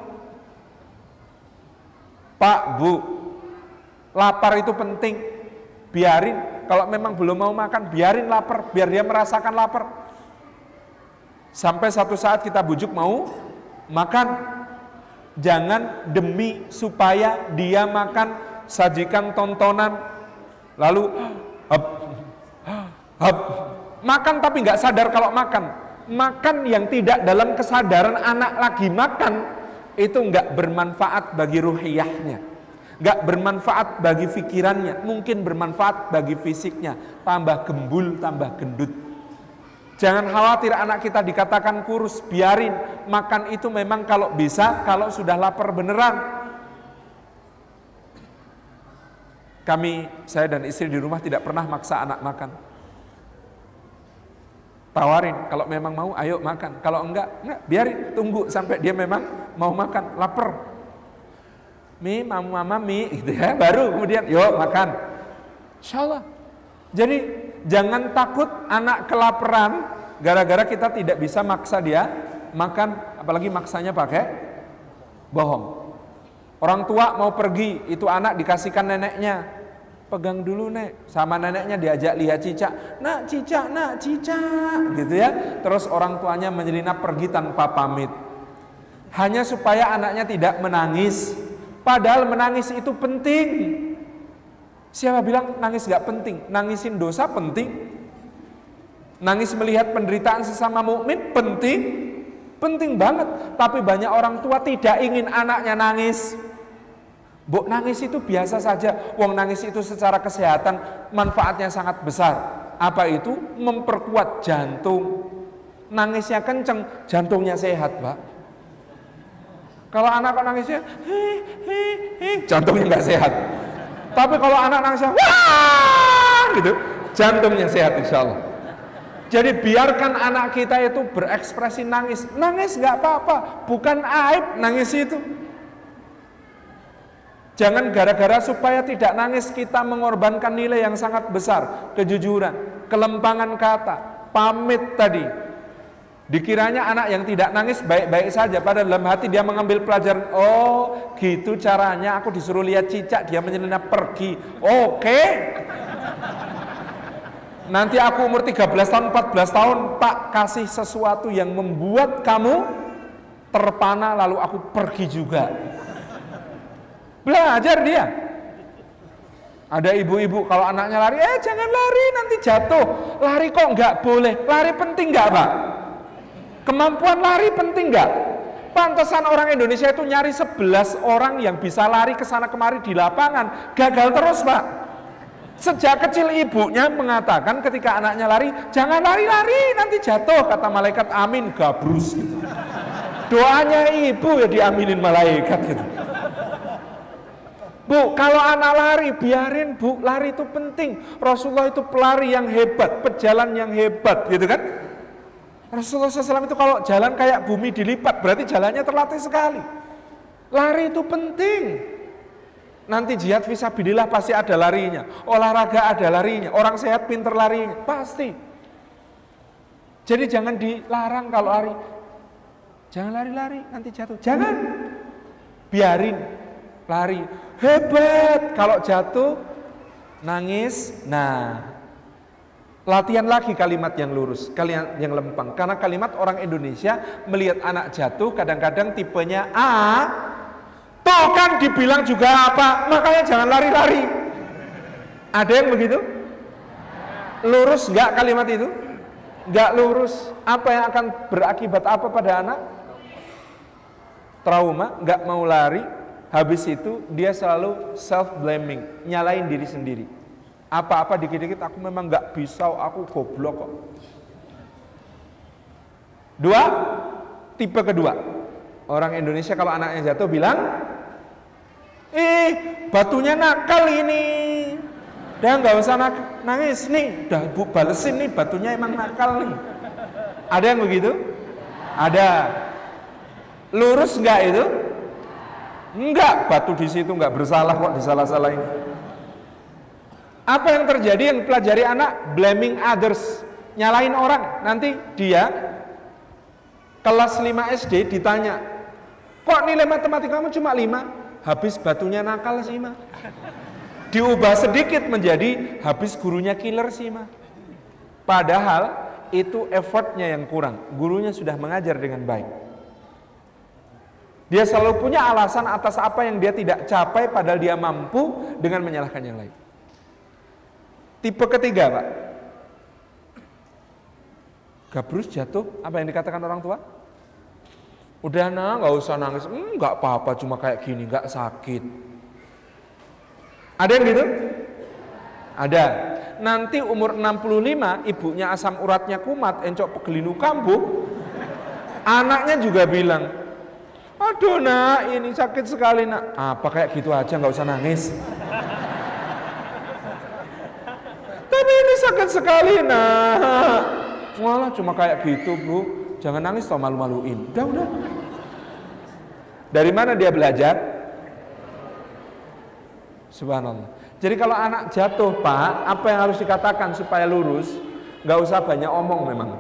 A: Pak Bu lapar itu penting. Biarin kalau memang belum mau makan biarin lapar biar dia merasakan lapar. Sampai satu saat kita bujuk mau makan. Jangan demi supaya dia makan sajikan tontonan, lalu hap, hap, makan tapi nggak sadar kalau makan, makan yang tidak dalam kesadaran anak lagi makan itu nggak bermanfaat bagi ruhiyahnya, nggak bermanfaat bagi pikirannya, mungkin bermanfaat bagi fisiknya, tambah gembul, tambah gendut. Jangan khawatir anak kita dikatakan kurus, biarin. Makan itu memang kalau bisa, kalau sudah lapar beneran, Kami, saya dan istri di rumah tidak pernah maksa anak makan. Tawarin, kalau memang mau ayo makan. Kalau enggak, enggak, biarin, tunggu sampai dia memang mau makan, lapar. Mi, mama, mama, mi, gitu ya. Baru kemudian, yuk makan. Insya Allah. Jadi jangan takut anak kelaparan gara-gara kita tidak bisa maksa dia makan, apalagi maksanya pakai bohong. Orang tua mau pergi, itu anak dikasihkan neneknya pegang dulu nek. Sama neneknya diajak lihat cicak. Nak cicak nak cicak. Gitu ya. Terus orang tuanya menyelinap pergi tanpa pamit. Hanya supaya anaknya tidak menangis. Padahal menangis itu penting. Siapa bilang nangis gak penting? Nangisin dosa penting. Nangis melihat penderitaan sesama mukmin penting. Penting banget. Tapi banyak orang tua tidak ingin anaknya nangis Bok nangis itu biasa saja. Wong nangis itu secara kesehatan manfaatnya sangat besar. Apa itu? Memperkuat jantung. Nangisnya kenceng, jantungnya sehat, Pak. Kalau anak nangisnya, hi, jantungnya nggak sehat. Tapi kalau anak nangisnya, wah, gitu, jantungnya sehat insya Allah. Jadi biarkan anak kita itu berekspresi nangis. Nangis nggak apa-apa, bukan aib nangis itu. Jangan gara-gara supaya tidak nangis kita mengorbankan nilai yang sangat besar, kejujuran, kelempangan kata, pamit tadi. Dikiranya anak yang tidak nangis baik-baik saja, pada dalam hati dia mengambil pelajaran. Oh, gitu caranya aku disuruh lihat cicak, dia menyelinap pergi. Oke. Nanti aku umur 13 tahun, 14 tahun, tak kasih sesuatu yang membuat kamu terpana lalu aku pergi juga. Belajar dia. Ada ibu-ibu kalau anaknya lari, eh jangan lari nanti jatuh. Lari kok nggak boleh? Lari penting nggak pak? Kemampuan lari penting nggak? Pantesan orang Indonesia itu nyari 11 orang yang bisa lari ke sana kemari di lapangan. Gagal terus pak. Sejak kecil ibunya mengatakan ketika anaknya lari, jangan lari-lari nanti jatuh kata malaikat amin gabrus gitu. Doanya ibu ya diaminin malaikat gitu. Bu, kalau anak lari, biarin bu, lari itu penting. Rasulullah itu pelari yang hebat, pejalan yang hebat, gitu kan? Rasulullah SAW itu kalau jalan kayak bumi dilipat, berarti jalannya terlatih sekali. Lari itu penting. Nanti jihad visabilillah pasti ada larinya. Olahraga ada larinya. Orang sehat pinter larinya. Pasti. Jadi jangan dilarang kalau lari. Jangan lari-lari, nanti jatuh. Jangan. Biarin lari. Hebat. Kalau jatuh, nangis. Nah, latihan lagi kalimat yang lurus, kalimat yang lempeng. Karena kalimat orang Indonesia melihat anak jatuh kadang-kadang tipenya A, toh kan dibilang juga apa, makanya jangan lari-lari. Ada yang begitu? Lurus enggak kalimat itu? Enggak lurus. Apa yang akan berakibat apa pada anak? Trauma, enggak mau lari, Habis itu dia selalu self blaming, nyalain diri sendiri. Apa-apa dikit-dikit aku memang nggak bisa, aku goblok kok. Dua, tipe kedua. Orang Indonesia kalau anaknya jatuh bilang, "Eh, batunya nakal ini." Udah nggak usah nangis nih, udah bu balesin nih batunya emang nakal nih. Ada yang begitu? Ada. Lurus nggak itu? Enggak, batu di situ enggak bersalah kok disalah-salahin. Apa yang terjadi yang pelajari anak? Blaming others. Nyalain orang. Nanti dia kelas 5 SD ditanya, kok nilai matematika kamu cuma 5? Habis batunya nakal sih mah. Diubah sedikit menjadi habis gurunya killer sih mah. Padahal itu effortnya yang kurang. Gurunya sudah mengajar dengan baik. Dia selalu punya alasan atas apa yang dia tidak capai padahal dia mampu dengan menyalahkan yang lain. Tipe ketiga, Pak. Gabrus jatuh, apa yang dikatakan orang tua? Udah nah, nggak usah nangis. Hmm, nggak apa-apa, cuma kayak gini, nggak sakit. Ada yang gitu? Ada. Nanti umur 65, ibunya asam uratnya kumat, encok pegelinu kambuh. Anaknya juga bilang, Aduh nak, ini sakit sekali nak. Apa kayak gitu aja nggak usah nangis. Tapi ini sakit sekali nak. Walah cuma kayak gitu bu. Jangan nangis toh malu-maluin. Udah udah. Dari mana dia belajar? Subhanallah. Jadi kalau anak jatuh pak, apa yang harus dikatakan supaya lurus? Gak usah banyak omong memang.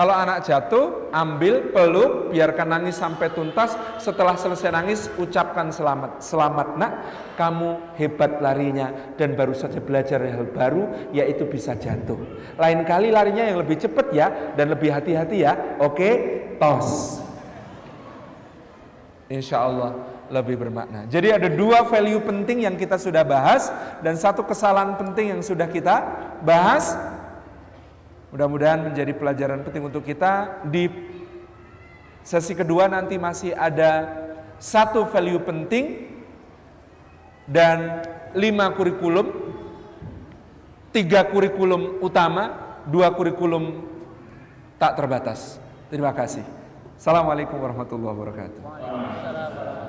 A: Kalau anak jatuh, ambil, peluk, biarkan nangis sampai tuntas. Setelah selesai nangis, ucapkan selamat. Selamat nak, kamu hebat larinya dan baru saja belajar hal baru, yaitu bisa jatuh. Lain kali larinya yang lebih cepat ya dan lebih hati-hati ya. Oke, tos. Insya Allah lebih bermakna. Jadi ada dua value penting yang kita sudah bahas dan satu kesalahan penting yang sudah kita bahas Mudah-mudahan menjadi pelajaran penting untuk kita. Di sesi kedua nanti masih ada satu value penting dan lima kurikulum, tiga kurikulum utama, dua kurikulum tak terbatas. Terima kasih. Assalamualaikum warahmatullahi wabarakatuh.